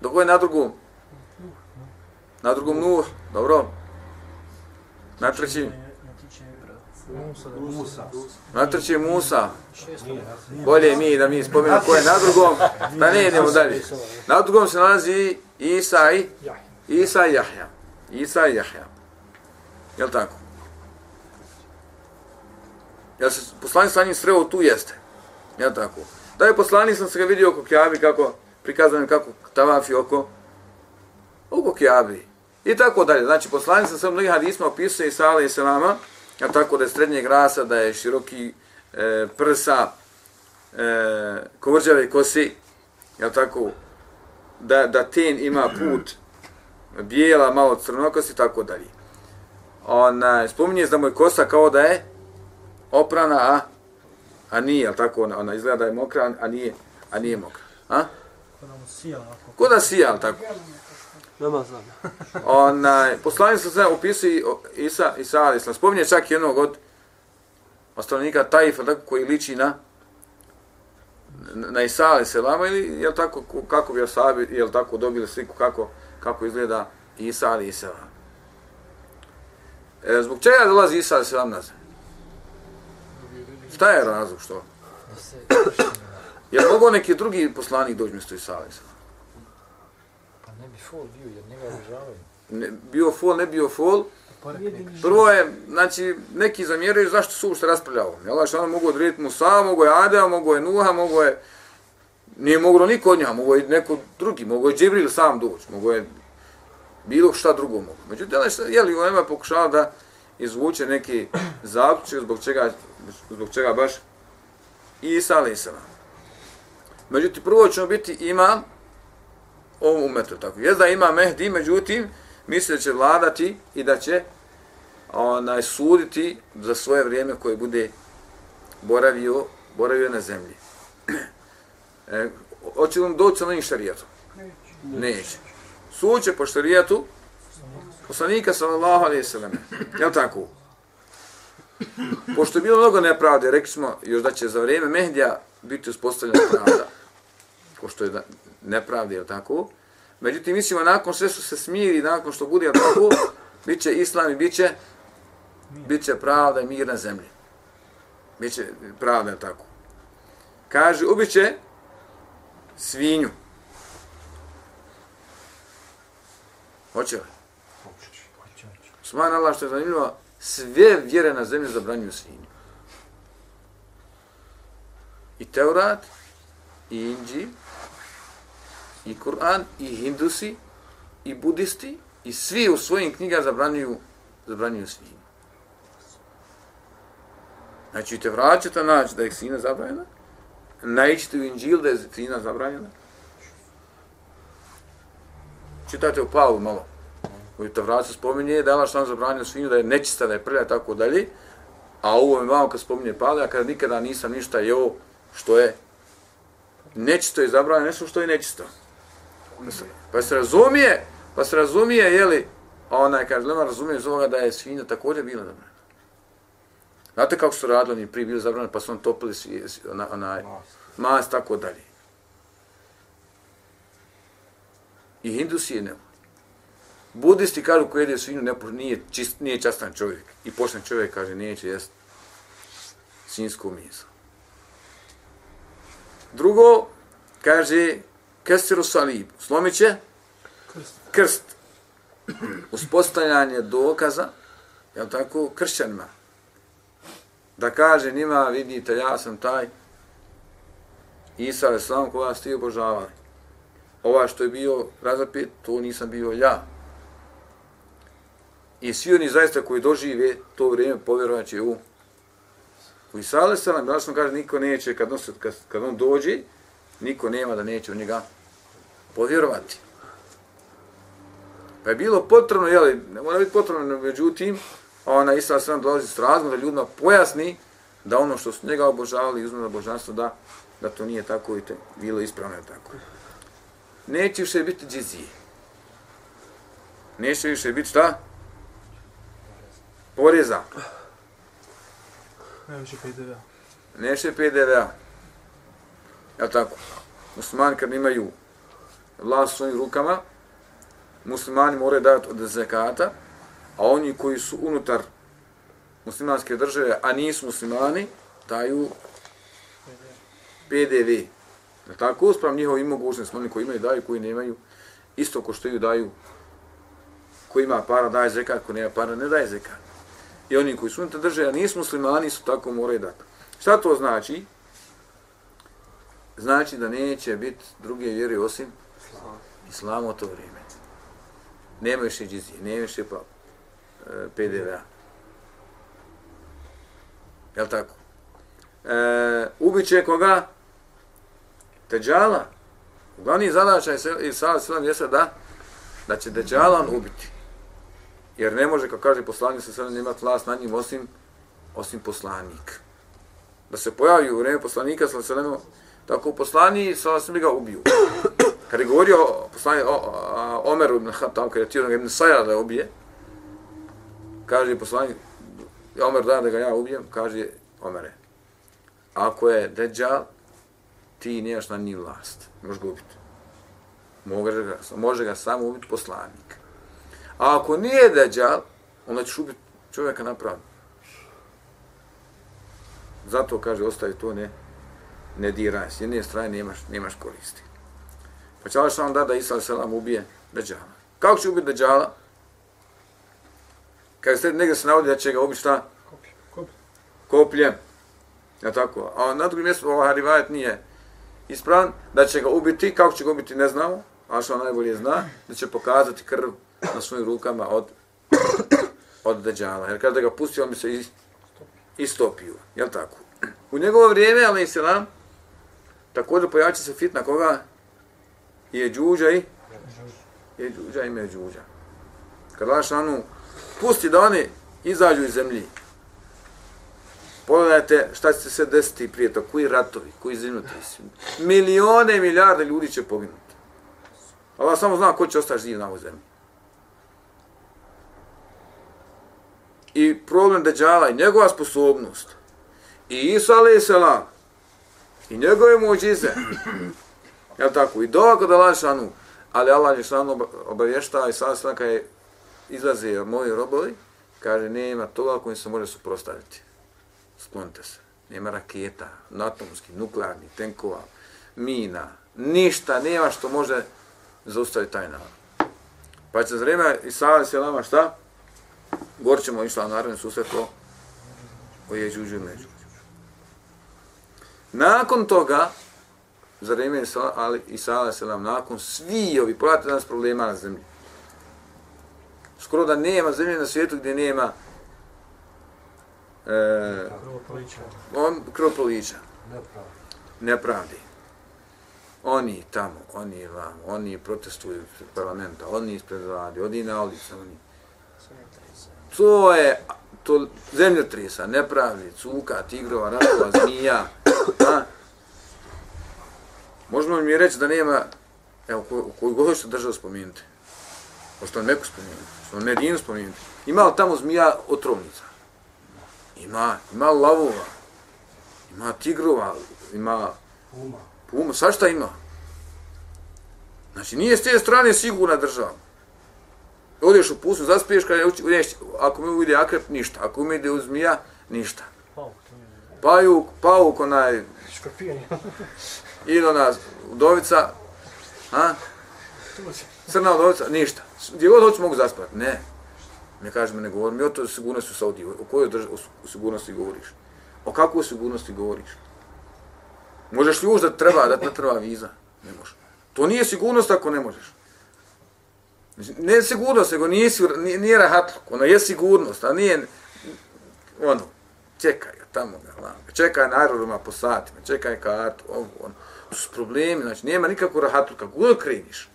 Dok je na drugom? Na drugom Nuh, dobro. Na trećim? Musa. Na trećem Musa. Bolje mi da mi spomenu ko je na drugom, da ne idemo dalje. Na drugom se nalazi Isa i Isa i Jahja. Isa i Jahja. Jel tako? Jel se poslanik sa njim sreo tu jeste? Jel tako? Da je poslanik sam se ga vidio oko Kjabi kako prikazano kako tavafi oko oko Kjabi. I tako dalje. Znači, poslanik sam se mnogih hadisma opisuje Isa alaih salama, ja tako da je srednjeg rasa, da je široki e, prsa, e, kovrđave kosi, ja tako, da, da ten ima put bijela, malo crnokosti, tako dalje. Ona, spominje da mu je kosa kao da je oprana, a, a nije, jel tako, ona, ona izgleda da je mokra, a nije, a nije mokra. A? Ko da sija, tako? Nama znam. Onaj, poslanik se sve opisuje Isa, Isa ali islam. Spominje čak jednog od ostavnika Taifa, tako, koji liči na na Isa ali selama ili je tako kako bi osabi je tako dobili sliku kako kako izgleda Isa ali selam. E, zbog čega dolazi Isa ali nazad? Šta je razlog što? Je mogo neki drugi poslanik doći mjesto Isa ali selam? Ne bi fol bio, jer njega obožavaju. Ne, bio fol, ne bio fol. Prvo je, znači, neki zamjeraju zašto su ušte raspravljao. Jel, što ono mogu odrediti Musa, mogu je Adea, mogu je Nuha, mogu je... Nije moglo niko od njega, mogu je neko drugi, mogu je Džibril sam doći, mogu je bilo šta drugo mogu. Međutim, je li Ulema pokušava da izvuče neki zaključak zbog čega, zbog čega baš Isa ali Isa. Međutim, prvo ćemo biti imam ovom umetu. Tako. Je da ima Mehdi, međutim, misle će vladati i da će onaj, suditi za svoje vrijeme koje bude boravio, boravio na zemlji. E, hoće li on doći sa novim šarijatom? Neće. Suće po šarijatu poslanika sallallahu alaihi sallam. Je li tako? Pošto je bilo mnogo nepravde, rekli smo još da će za vrijeme Mehdija biti uspostavljena pravda. Pošto je nepravde, je tako? Međutim, mislimo, nakon sve su se smiri, nakon što bude tako, bit će islam i bit će, bit će pravda i mir na zemlji. Bit će pravda, tako. Kaže, ubit će svinju. Hoće li? Sman Allah što je zanimljivo, sve vjere na zemlji zabranjuju svinju. I Teurat, i Inđi, i Kur'an, i Hindusi, i Budisti, i svi u svojim knjigama zabranjuju, zabranjuju svinju. Znači, te vraćate naći da je sina zabranjena, naićete u Inđil da je sina zabranjena. Čitajte u Pavlu malo. U te vraća spominje da je Allah što zabranio svinju, da je nečista, da je prlja, tako dalje. A ovo mi malo kad spominje Pavle, a kada nikada nisam ništa jeo što je nečisto je zabranjeno, nešto što je nečisto. Pa se, pa se razumije, pa se razumije, je li, kaže, lema razumije iz ovoga da je svinja također bila zabranjena. Znate kako su radili, oni prije bili zabranjeni, pa su on topili svi, ona, onaj, mas, tako dalje. I hindusi je ne. Budisti kažu ko jede svinju ne, nije, čist, nije častan čovjek. I pošten čovjek kaže neće jest svinsku meso. Drugo, kaže kestiru salib, slomit će krst. krst. Uspostavljanje dokaza, jel tako, kršćanima. Da kaže njima, vidite, ja sam taj Isa, ali sam koga ste obožavali. Ova što je bio razapet, to nisam bio ja. I svi oni zaista koji dožive to vrijeme povjerovat će u u Isa alaih sallam. Da sam kaže, niko neće, kad on, kad, kad on dođe, niko nema da neće u njega povjerovati. Pa je bilo potrebno, jeli, ne mora biti potrebno, međutim, ona alaih sallam dolazi s razmom da ljudima pojasni da ono što su njega obožavali i uzmano božanstvo, da, da to nije tako i te bilo ispravno tako. Neće više biti džizije. Neće više biti šta? poreza. Najviše PDV-a. Neće PDV-a. Ja tako? Muslimani kad imaju vlast svojim rukama, muslimani moraju dati od zekata, a oni koji su unutar muslimanske države, a nisu muslimani, daju PDV. Ja tako? Usprav njihovi mogućnosti, oni koji imaju daju, koji nemaju, isto ko što ju daju, ko ima para daje zekat, ko nema para ne daje zekat i oni koji su unutar države, a nisu muslimani, su tako moraju dati. Šta to znači? Znači da neće biti druge vjere osim islama u to vrijeme. Nema više džizije, nema više pa, e, PDV-a. Jel tako? E, ubit će koga? Teđala. Glavni zadačaj i sada svilam jeste da, da će Deđalan ubiti. Jer ne može, kako kaže poslanik, se sada imati vlast nad njim osim, osim poslanik. Da se pojavi u vreme poslanika, sa se nema, tako poslani, sa se ga ubiju. Kad je govorio poslani o, o, Omeru, tamo kada je tio Ibn Sajra da ubije, kaže poslani, Omer da da ga ja ubijem, kaže Omere, ako je Dejjal, ti nemaš na ni vlast, možeš ga ubiti. Može ga, može ga samo ubiti poslanik. A ako nije deđal, onda ćeš ubiti čovjeka napravno. Zato kaže, ostavi to, ne, ne diraj. S jedne strane nemaš, nemaš koristi. Pa će Allah da da Isa selam ubije deđala. Kako će ubiti deđala? Kada se negdje se navodi da će ga ubiti šta? Kopljem. Kopljem. Ja tako. A na drugim mjestu ovaj harivajet nije ispravan. Da će ga ubiti, kako će ga ubiti ne znamo. A što najbolje zna, da će pokazati krv na svojim rukama od od Dajjala. Jer kada ga pustio, on bi se istopio. Jel tako? U njegovo vrijeme, ali se nam, također pojači se fitna koga? Je džuđa i? Je džuđa i me džuđa. Kad Lašanu pusti da oni izađu iz zemlji, pogledajte šta će se desiti prije to, koji ratovi, koji zinuti. Milione i milijarde ljudi će poginuti. Allah samo zna ko će ostati živ na ovoj zemlji. I problem Deđala i njegova sposobnost i Isa alaih salam i njegove muđize je tako? I dova kod Allah šanu ali Allah je šanu obavještava i sada sve je izlaze moji robovi kaže nema toga kojim se može suprostaviti sklonite se nema raketa, atomskih, nuklearni, tenkova, mina, ništa, nema što može zaustaviti taj narod. Pa će za vreme Isa se lama šta? Govorit ćemo išla naravno susret o, o jeđuđu i međuđu. Nakon toga, za vreme Isa se nam nakon svi ovi, pogledajte danas problema na zemlji. Skoro da nema zemlje na svijetu gdje nema e, krvopoliča. Nepravdi. Oni tamo, oni vam, oni protestuju ispred parlamenta, oni ispred vlade, oni na ulici, oni. To je to zemljotresa, nepravdi, cuka, tigrova, ratova, zmija. A? Možemo mi reći da nema, evo, koju god što državu spomenuti. Možete vam neku spomenuti, što vam Medinu spomenuti. Ima li tamo zmija otrovnica? Ima, ima lavova, ima tigrova, ima puma, puma svašta ima. Znači, nije s te strane sigurna država. Odeš u pustu, zaspiješ, kada uđeš, ako mi uvide akrep, ništa. Ako mi ide u zmija, ništa. Pajuk, pauk, onaj... Škorpion. Ili ona udovica, a? Crna udovica, ništa. Gdje god hoću mogu zaspati. Ne. Ne kažem, ne govorim. Mi o to sigurnosti u Saudiji. O kojoj drž o sigurnosti govoriš? O kakvoj sigurnosti govoriš? Možeš li da treba, da ne treba viza? Ne može. To nije sigurnost ako ne možeš. Ne sigurnost, nego nije, nije, nije rahatluk. Ono je sigurnost, a nije ono, čekaj ga tamo ga, čekaj na aerodroma po satima, čekaj kartu, ovo, ono. To su problemi, znači nema nikakvu rahatu, kako god kreniš.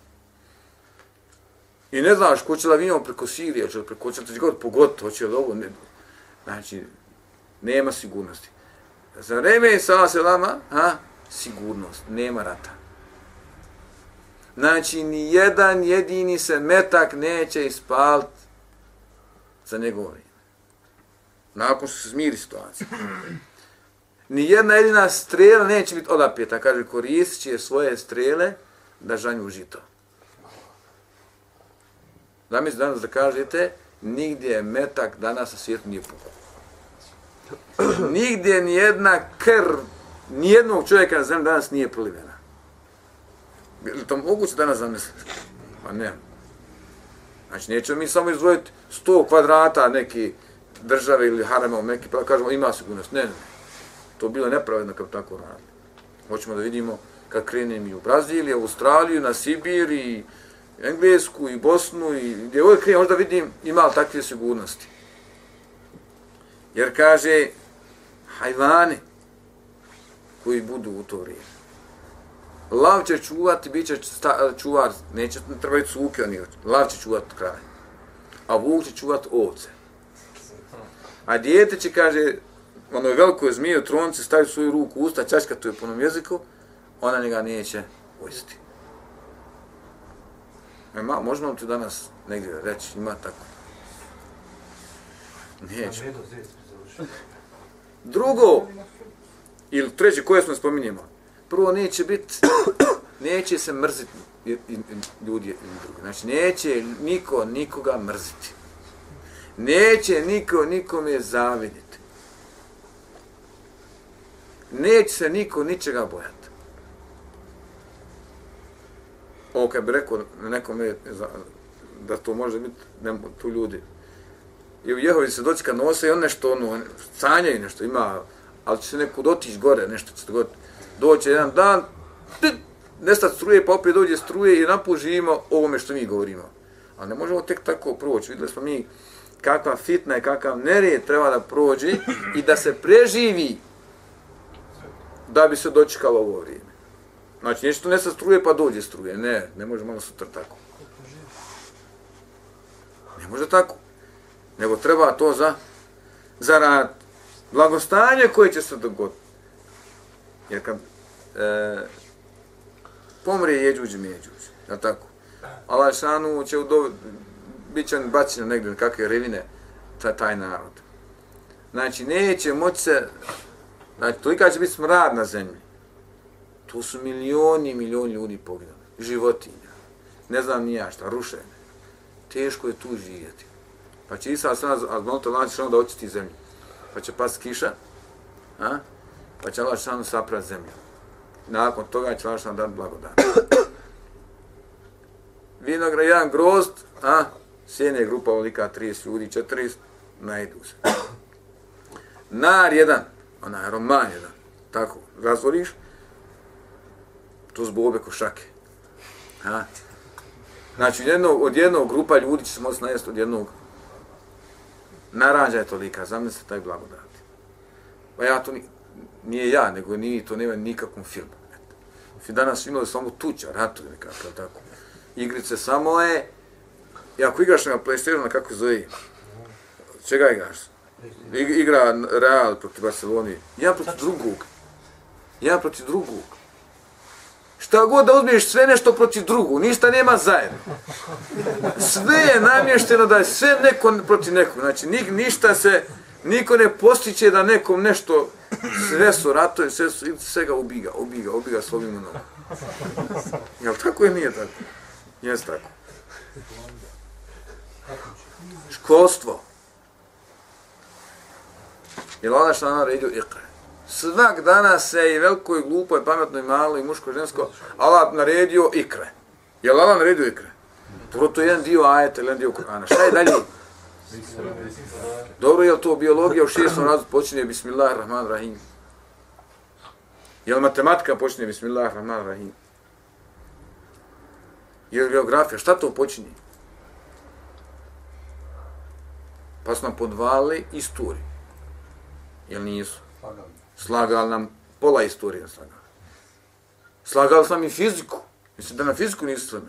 I ne znaš ko će lavinom preko Sirije, će preko će ti god hoće li ovo, ne. Znači, nema sigurnosti. Za vreme je se selama, ha, sigurnost, nema rata. Znači, ni jedan jedini se metak neće ispaliti za njegovo. Nakon što se smiri situacija. Ni jedna jedina strela neće biti odapjeta. Kaže, koristit će svoje strele da žanju žito. Da mi danas da kažete, nigdje metak danas na svijetu nije pukao. Nigdje ni jedna krv, ni jednog čovjeka na zemlji danas nije prolivena. Je li to moguće danas zamisliti? Pa ne. Znači, nećemo mi samo izdvojiti 100 kvadrata neki države ili harama u Mekke, pa kažemo ima sigurnost. Ne, ne. To bilo nepravedno kao tako radi. Hoćemo da vidimo kad krenem i u Braziliju, u Australiju, na Sibir i Englesku i Bosnu i gdje ovdje krenem, možda vidim ima li takve sigurnosti. Jer kaže, hajvani koji budu u to vrijeme, Lav će čuvati, bit će čuvar, neće ne trebaju suke oni, lav će čuvati kraj. A vuk će čuvati ovce. A dijete će, kaže, ono je veliko zmije u tronci, stavi svoju ruku u usta, čačka tu je po onom jeziku, ona njega neće ujesti. E, ma, možemo ti danas negdje reći, ima tako. Neće. Drugo, ili treće, koje smo spominjemo? prvo neće biti, neće se mrziti ljudi i drugi. Znači, neće niko nikoga mrziti. Neće niko nikome zaviditi. Neće se niko ničega bojati. Ovo kad bi rekao nekome da to može biti, ne tu ljudi. I u Jehovi se doći kad nose i on nešto, ono, sanjaju nešto, ima, ali će se neko dotići gore, nešto će se dogoditi doće jedan dan, nestat struje, pa opet dođe struje i napužimo ovome što mi govorimo. Ali ne možemo tek tako proći. Videli smo mi kakva fitna i kakav nered treba da prođe i da se preživi da bi se dočekalo ovo vrijeme. Znači, nešto ne sa struje pa dođe struje. Ne, ne može malo sutra tako. Ne može tako. Nego treba to za, za rad. Blagostanje koje će se dogoditi. Jer kad e, pomrije jeđuđ i međuđ, je tako? Allah šanu će u bit će bačen negdje kakve revine ta, taj narod. Znači, neće moći se, znači, tolika će biti smrad na zemlji. Tu su milioni i milioni ljudi poginuli. Životinja. Ne znam ni ja šta, rušene. Teško je tu živjeti. Pa će Isa sada, a zbog Allah šanu da očisti zemlju. Pa će pas kiša, a? pa će Allah šanu saprat zemlju. Nakon toga će Allah šanu dati blagodat. Vinogra, jedan grozd, a? Sjene grupa olika 30 ljudi, 40, najdu se. Nar jedan, onaj roman jedan, tako, razvoriš, to zbog obe košake. Ha? Znači, jedno, od jednog grupa ljudi će se moći najesti od jednog naranđa je tolika, zamislite taj blagodat. Pa ja to ni, nije ja, nego ni to nema nikakvom filmu. Danas imali samo tuča, ratu nekako, tako. Igrice samo je, i ako igraš na PlayStation, na kako zove, čega igraš? Igra Real protiv Barcelona. Ja protiv drugog. Ja protiv drugog. Šta god da uzmiješ sve nešto protiv drugog, ništa nema zajedno. Sve je namješteno da je sve neko protiv nekog. Znači, ni, ništa se, niko ne postiće da nekom nešto, sve su ratovi, sve, su, sve ga ubiga, ubiga, ubiga u nogu. Jel tako je, nije tako? Jes tako. Školstvo. Jel ona što nam naredio ikre? Svak dana se i veliko i glupo i pametno i malo i muško i žensko Allah naredio ikre. Jel Allah naredio ikre? Dobro, to je jedan dio ajeta ili jedan dio Kur'ana. Šta je dalje? Dobro, je to biologija u šestom razu počinje Bismillahirrahmanirrahim? Je matematika počinje Bismillahirrahmanirrahim? Je geografija? Šta to počinje? Pa su nam podvali istoriju. Jel nisu? Slagali nam pola istorije. Slagali. slagali sam i fiziku. Mislim da na fiziku nisu sve.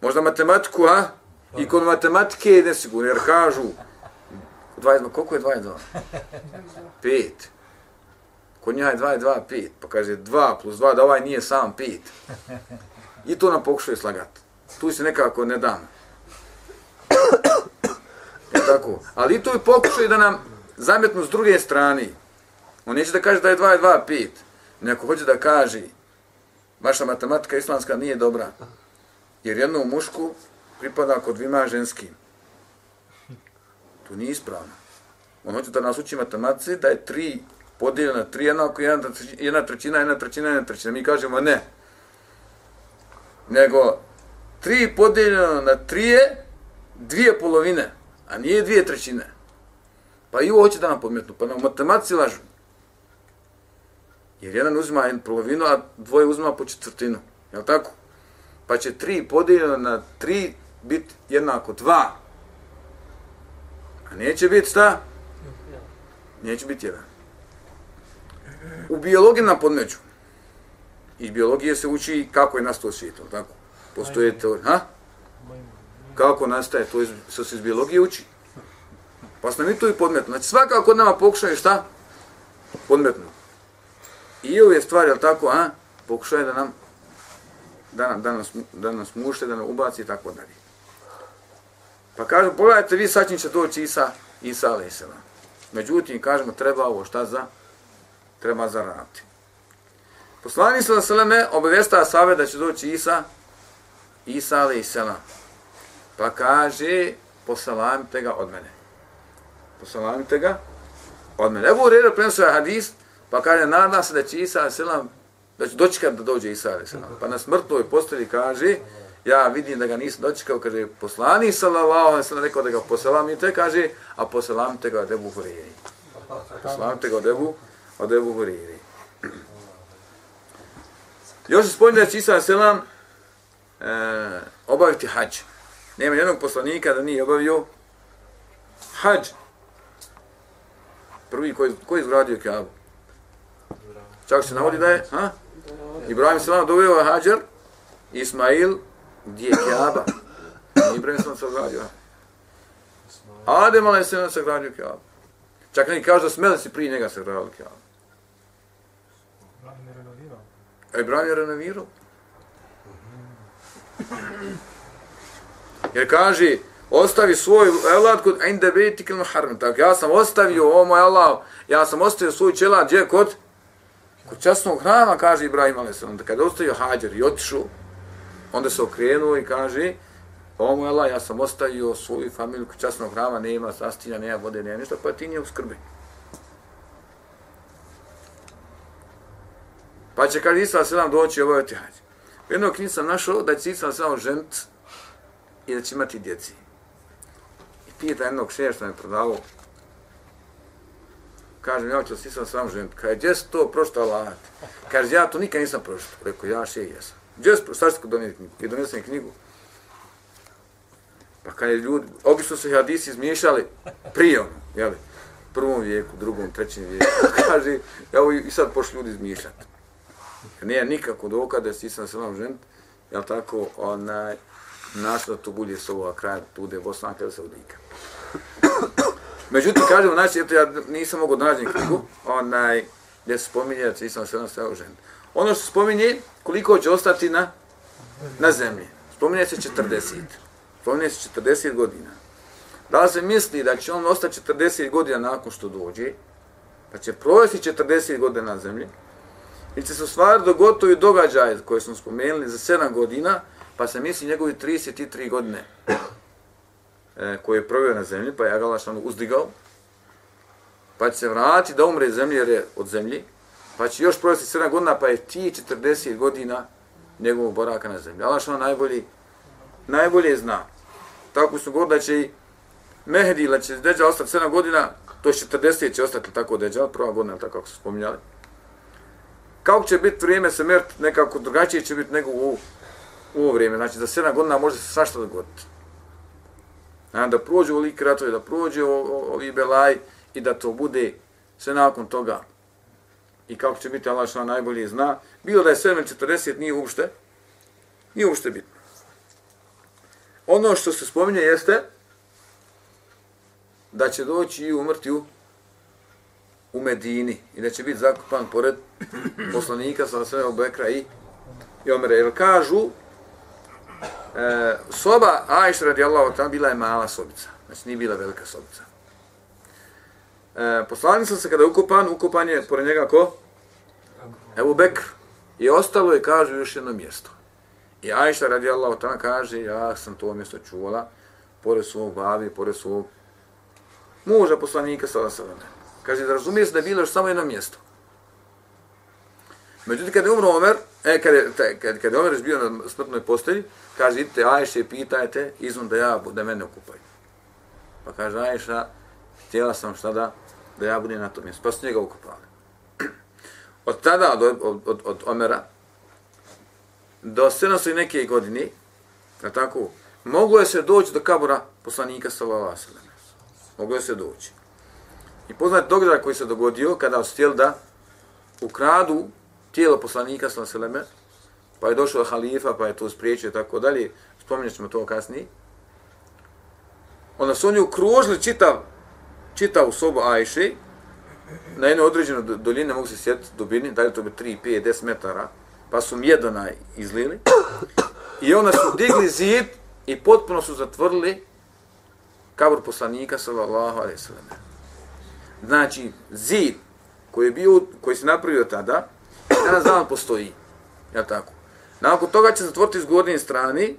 Možda matematiku, a? I kod matematike je nesigurno, jer kažu 22, koliko je 22? 5. Kod njega je 2 2, 5. Pa kaže 2 plus 2, da ovaj nije sam 5. I to nam pokušaju slagati. Tu se nekako ne dam. Tako? Ali i to je pokušaj da nam zametnu s druge strane. On neće da kaže da je 2 2, 5. Neko hoće da kaže vaša matematika islamska nije dobra. Jer jednu mušku pripada kod dvima ženskim. To nije ispravno. On hoće da nas uči matematici da je 3 podijeljeno na 3 jednako, jedna, jedna trećina, jedna trećina, jedna trećina. Mi kažemo ne. Nego 3 podijeljeno na 3 je dvije polovine, a nije dvije trećine. Pa i ovo hoće da nam podmetnu, pa nam matematici lažu. Jer jedan uzima jednu polovinu, a dvoje uzima po četvrtinu. Je li tako? Pa će tri podijeljeno na tri biti jednako dva. A neće biti šta? Neće biti jedan. U biologiji nam podmeću. Iz biologije se uči kako je nastao svijet, tako? Postoje teorija. Ha? Kako nastaje, to iz se iz biologije uči. Pa smo mi to i podmetno. Znači svaka kod nama pokušaju šta? Podmetno. I ove stvari, ali tako, a? Pokušaju da nam da, nam, da, nas, da nas mušte, da nam ubaci i tako dalje. Pa kažu, pogledajte, vi sad će doći Isa, Isa ali Međutim, kažemo, treba ovo šta za? Treba zaraditi. Poslani se Seleme obavesta Save da će doći Isa, Isa ali Isela. Pa kaže, posalamite ga od mene. Posalamite ga od mene. Evo Urejra prenosuje ovaj hadis, pa kaže, nadam se da će Isa selam, da će dočekati da dođe Isa selam. Pa na smrtnoj postavi kaže, ja vidim da ga nisam dočekao, kaže, poslani sallallahu alaihi sallam rekao da ga posalamite, kaže, a posalamite ga od Ebu Huriri. Poselamite ga od Ebu, od Ebu Huriri. Još se spomni da će Isa selam E, obaviti hađ. Nema jednog poslanika da nije obavio hađ. Prvi koji, koji izgradio Kaabu? Čak se navodi da je, ha? Ibrahim se vam doveo hađar, Ismail, gdje je Kaaba? Ibrahim se sagradio. Adem, ali se vam sagradio Kaabu. Čak neki kaže da smeli si prije njega sagradili Kaabu. Ibrahim je renovirao. Ibrahim je renovirao. Jer kaže, ostavi svoj evlad kod inde bejtik il muharram. Tako, ja sam ostavio, o moj Allah, ja sam ostavio svoj čelad, gdje kod? Kod časnog hrama, kaže Ibrahim a.s. Onda kada ostavio hađer i otišao, onda se okrenuo i kaže, o moj Allah, ja sam ostavio svoju familiju kod časnog hrama, nema sastinja, nema vode, nema ništa, pa ti nije u skrbi. Pa će, kaže, Isra se nam doći obaviti hađer. U jednom knjigu sam našao da će Isra selam ženiti i da će imati djeci. I pita jednog šeja što me prodavao, kažem, ja ću se Isa se ženiti. Kaže, gdje si to prošto Allah? Kaže, ja to nikad nisam prošto. Rekao, ja šeji jesam. Gdje si prošto? Šta ću donijeti knjigu. I donesem knjigu. Pa kad je ljudi, obično su hadisi izmiješali prije ono, jeli, prvom vijeku, drugom, trećem vijeku. Kaže, evo i sad pošli ljudi izmiješati. Nije nikako dokaz da si sam se vam jel tako, onaj, našlo to bude s ovoga kraja, tu bude Bosanka ili Saudika. Međutim, kažem, znači, eto, ja nisam mogu da nađem knjigu, onaj, gdje se spominje znači, da si se vam ženit. Ono što spominje, koliko će ostati na, na zemlji. Spominje se 40. Spominje se 40 godina. Da li se misli da će on ostati 40 godina nakon što dođe, pa će provesti 40 godina na zemlji, I će se stvar dogotovi događaj koje smo spomenuli za 7 godina, pa se misli njegovi 33 godine e, koje je provio na zemlji, pa je Agalašan uzdigao, pa će se vratiti da umre zemlje jer je od zemlji, pa će još provesti 7 godina, pa je ti 40 godina njegovog boraka na zemlji. Agalašan najbolji, najbolje zna. Tako su govorili da će i Mehdi da će Deđal ostati 7 godina, to je 40 će ostati tako Deđal, prva godina, tako kako su spominjali kako će biti vrijeme se mert nekako drugačije će biti nego u, u ovo vrijeme. Znači, za 7 godina može se svašta dogoditi. A, da prođe u lik ratovi, da prođe ovi belaj i da to bude sve nakon toga. I kako će biti Allah što najbolje zna. Bilo da je 7.40 nije uopšte, nije uopšte bitno. Ono što se spominje jeste da će doći i umrti u u Medini i da će biti zakupan pored poslanika sa sve Bekra i, i Omere. Jer kažu, e, soba Ajša radijallahu ta'ala bila je mala sobica. Znači nije bila velika sobica. E, poslanica se kada je ukupan, ukupan je pored njega ko? Ebu Bekr. I ostalo je, kažu, još jedno mjesto. I Ajša radijallahu ta'ala kaže, ja sam to mjesto čuvala, pored svog babi, pored svog muža poslanika sa Osaleme. Kaže, da razumije se da je bilo još samo jedno mjesto. Međutim, kada je umro Omer, e, kada je, kada, kada je Omer bio na smrtnoj postelji, kaže, idite Ajše, pitajte, izvom da ja, da mene okupaju. Pa kaže Ajša, htjela sam šta da, da ja budem na tom mjestu. Pa su njega okupali. Od tada, od, od, od, od Omera, do 700 neke godine, na tako, moglo je se doći do kabura poslanika sallallahu alejhi ve. Moglo je se doći. I poznat događaj koji se dogodio kada su htjeli da ukradu tijelo poslanika sa Seleme, pa je došao halifa, pa je to spriječio i tako dalje, spominjat ćemo to kasnije. Onda su oni ukružili čitav, čitav sobu Ajše, na jednoj određenoj doljini, ne mogu se sjetiti dubini, da li to bi 3, 5, 10 metara, pa su mjedona izlili. I onda su digli zid i potpuno su zatvorili kabur poslanika sallallahu alaihi sallam. Znači, zid koji je bio, koji se napravio tada, danas dan postoji. Ja tako. Nakon toga će zatvoriti s gornje strane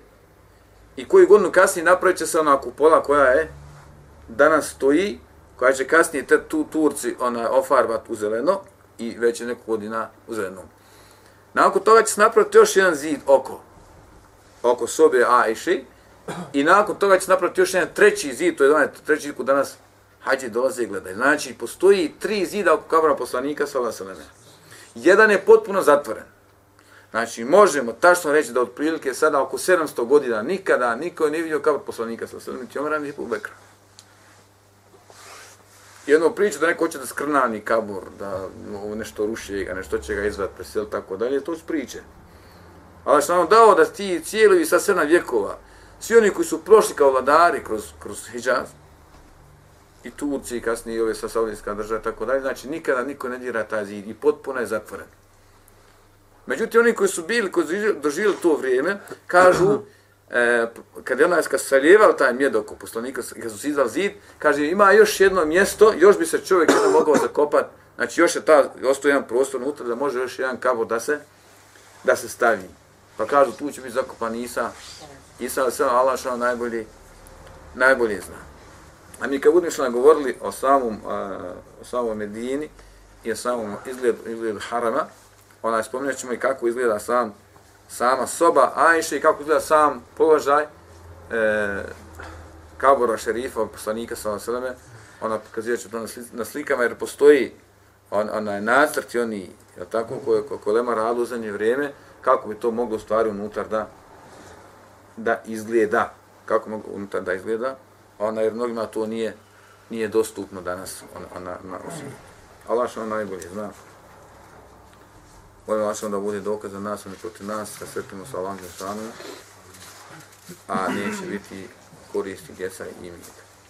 i koji godinu kasnije napravit će se ona kupola koja je danas stoji, koja će kasnije te tu Turci ona ofarbat u zeleno i već je neko godina u zeleno. Nakon toga će se napraviti još jedan zid oko, oko sobe Ajši i nakon toga će se napraviti još jedan treći zid, to je onaj treći zid koji danas hađi dolaze i gledaj. Znači, postoji tri zida oko kabra poslanika, sa alejhi ve. Jedan je potpuno zatvoren. Znači, možemo tačno reći da otprilike sada oko 700 godina nikada niko nije vidio kabor poslanika sa sredom, niti Omara, niti Bekra. Jedno priču da neko hoće da skrnani kabor, da ovo nešto ruši ga, nešto će ga izvat, presel, tako dalje, to su priče. Ali što nam dao da ti cijeli sa sedam vjekova, svi oni koji su prošli kao vladari kroz, kroz Hidžaz, i Turci, kasnije i ove sa Saudijska država, tako dalje, znači nikada niko ne dira taj zid i potpuno je zatvoren. Međutim, oni koji su bili, koji su doživjeli to vrijeme, kažu, e, kad je onaj skasaljevao taj mjed oko poslanika, kad su sizali zid, kaže, ima još jedno mjesto, još bi se čovjek jedno mogao zakopati, znači još je ta, ostao jedan prostor unutra da može još jedan kabor da se, da se stavi. Pa kažu, tu će biti zakopan Isa, Isa, sve Allah što najbolji, najbolje zna. A mi kad budemo govorili o samom, a, o samom Medini i o samom izgledu, izgledu harama, onaj spominjat ćemo i kako izgleda sam, sama soba Ajše i kako izgleda sam položaj e, kabora šerifa, poslanika sa Seleme, ona pokazuje će to na, na slikama jer postoji on, onaj nacrt i oni, je tako, koje, koje, lema radu u zadnje vrijeme, kako bi to moglo stvari unutar da, da izgleda, kako mogu unutar da izgleda, ona jer mnogima to nije nije dostupno danas ona, ona na osim. Allah što najbolje zna. Volim Allah da bude dokaz za nas, oni protiv nas, da sretimo sa Allahom Žešanu, a neće biti koristi djeca i imenika.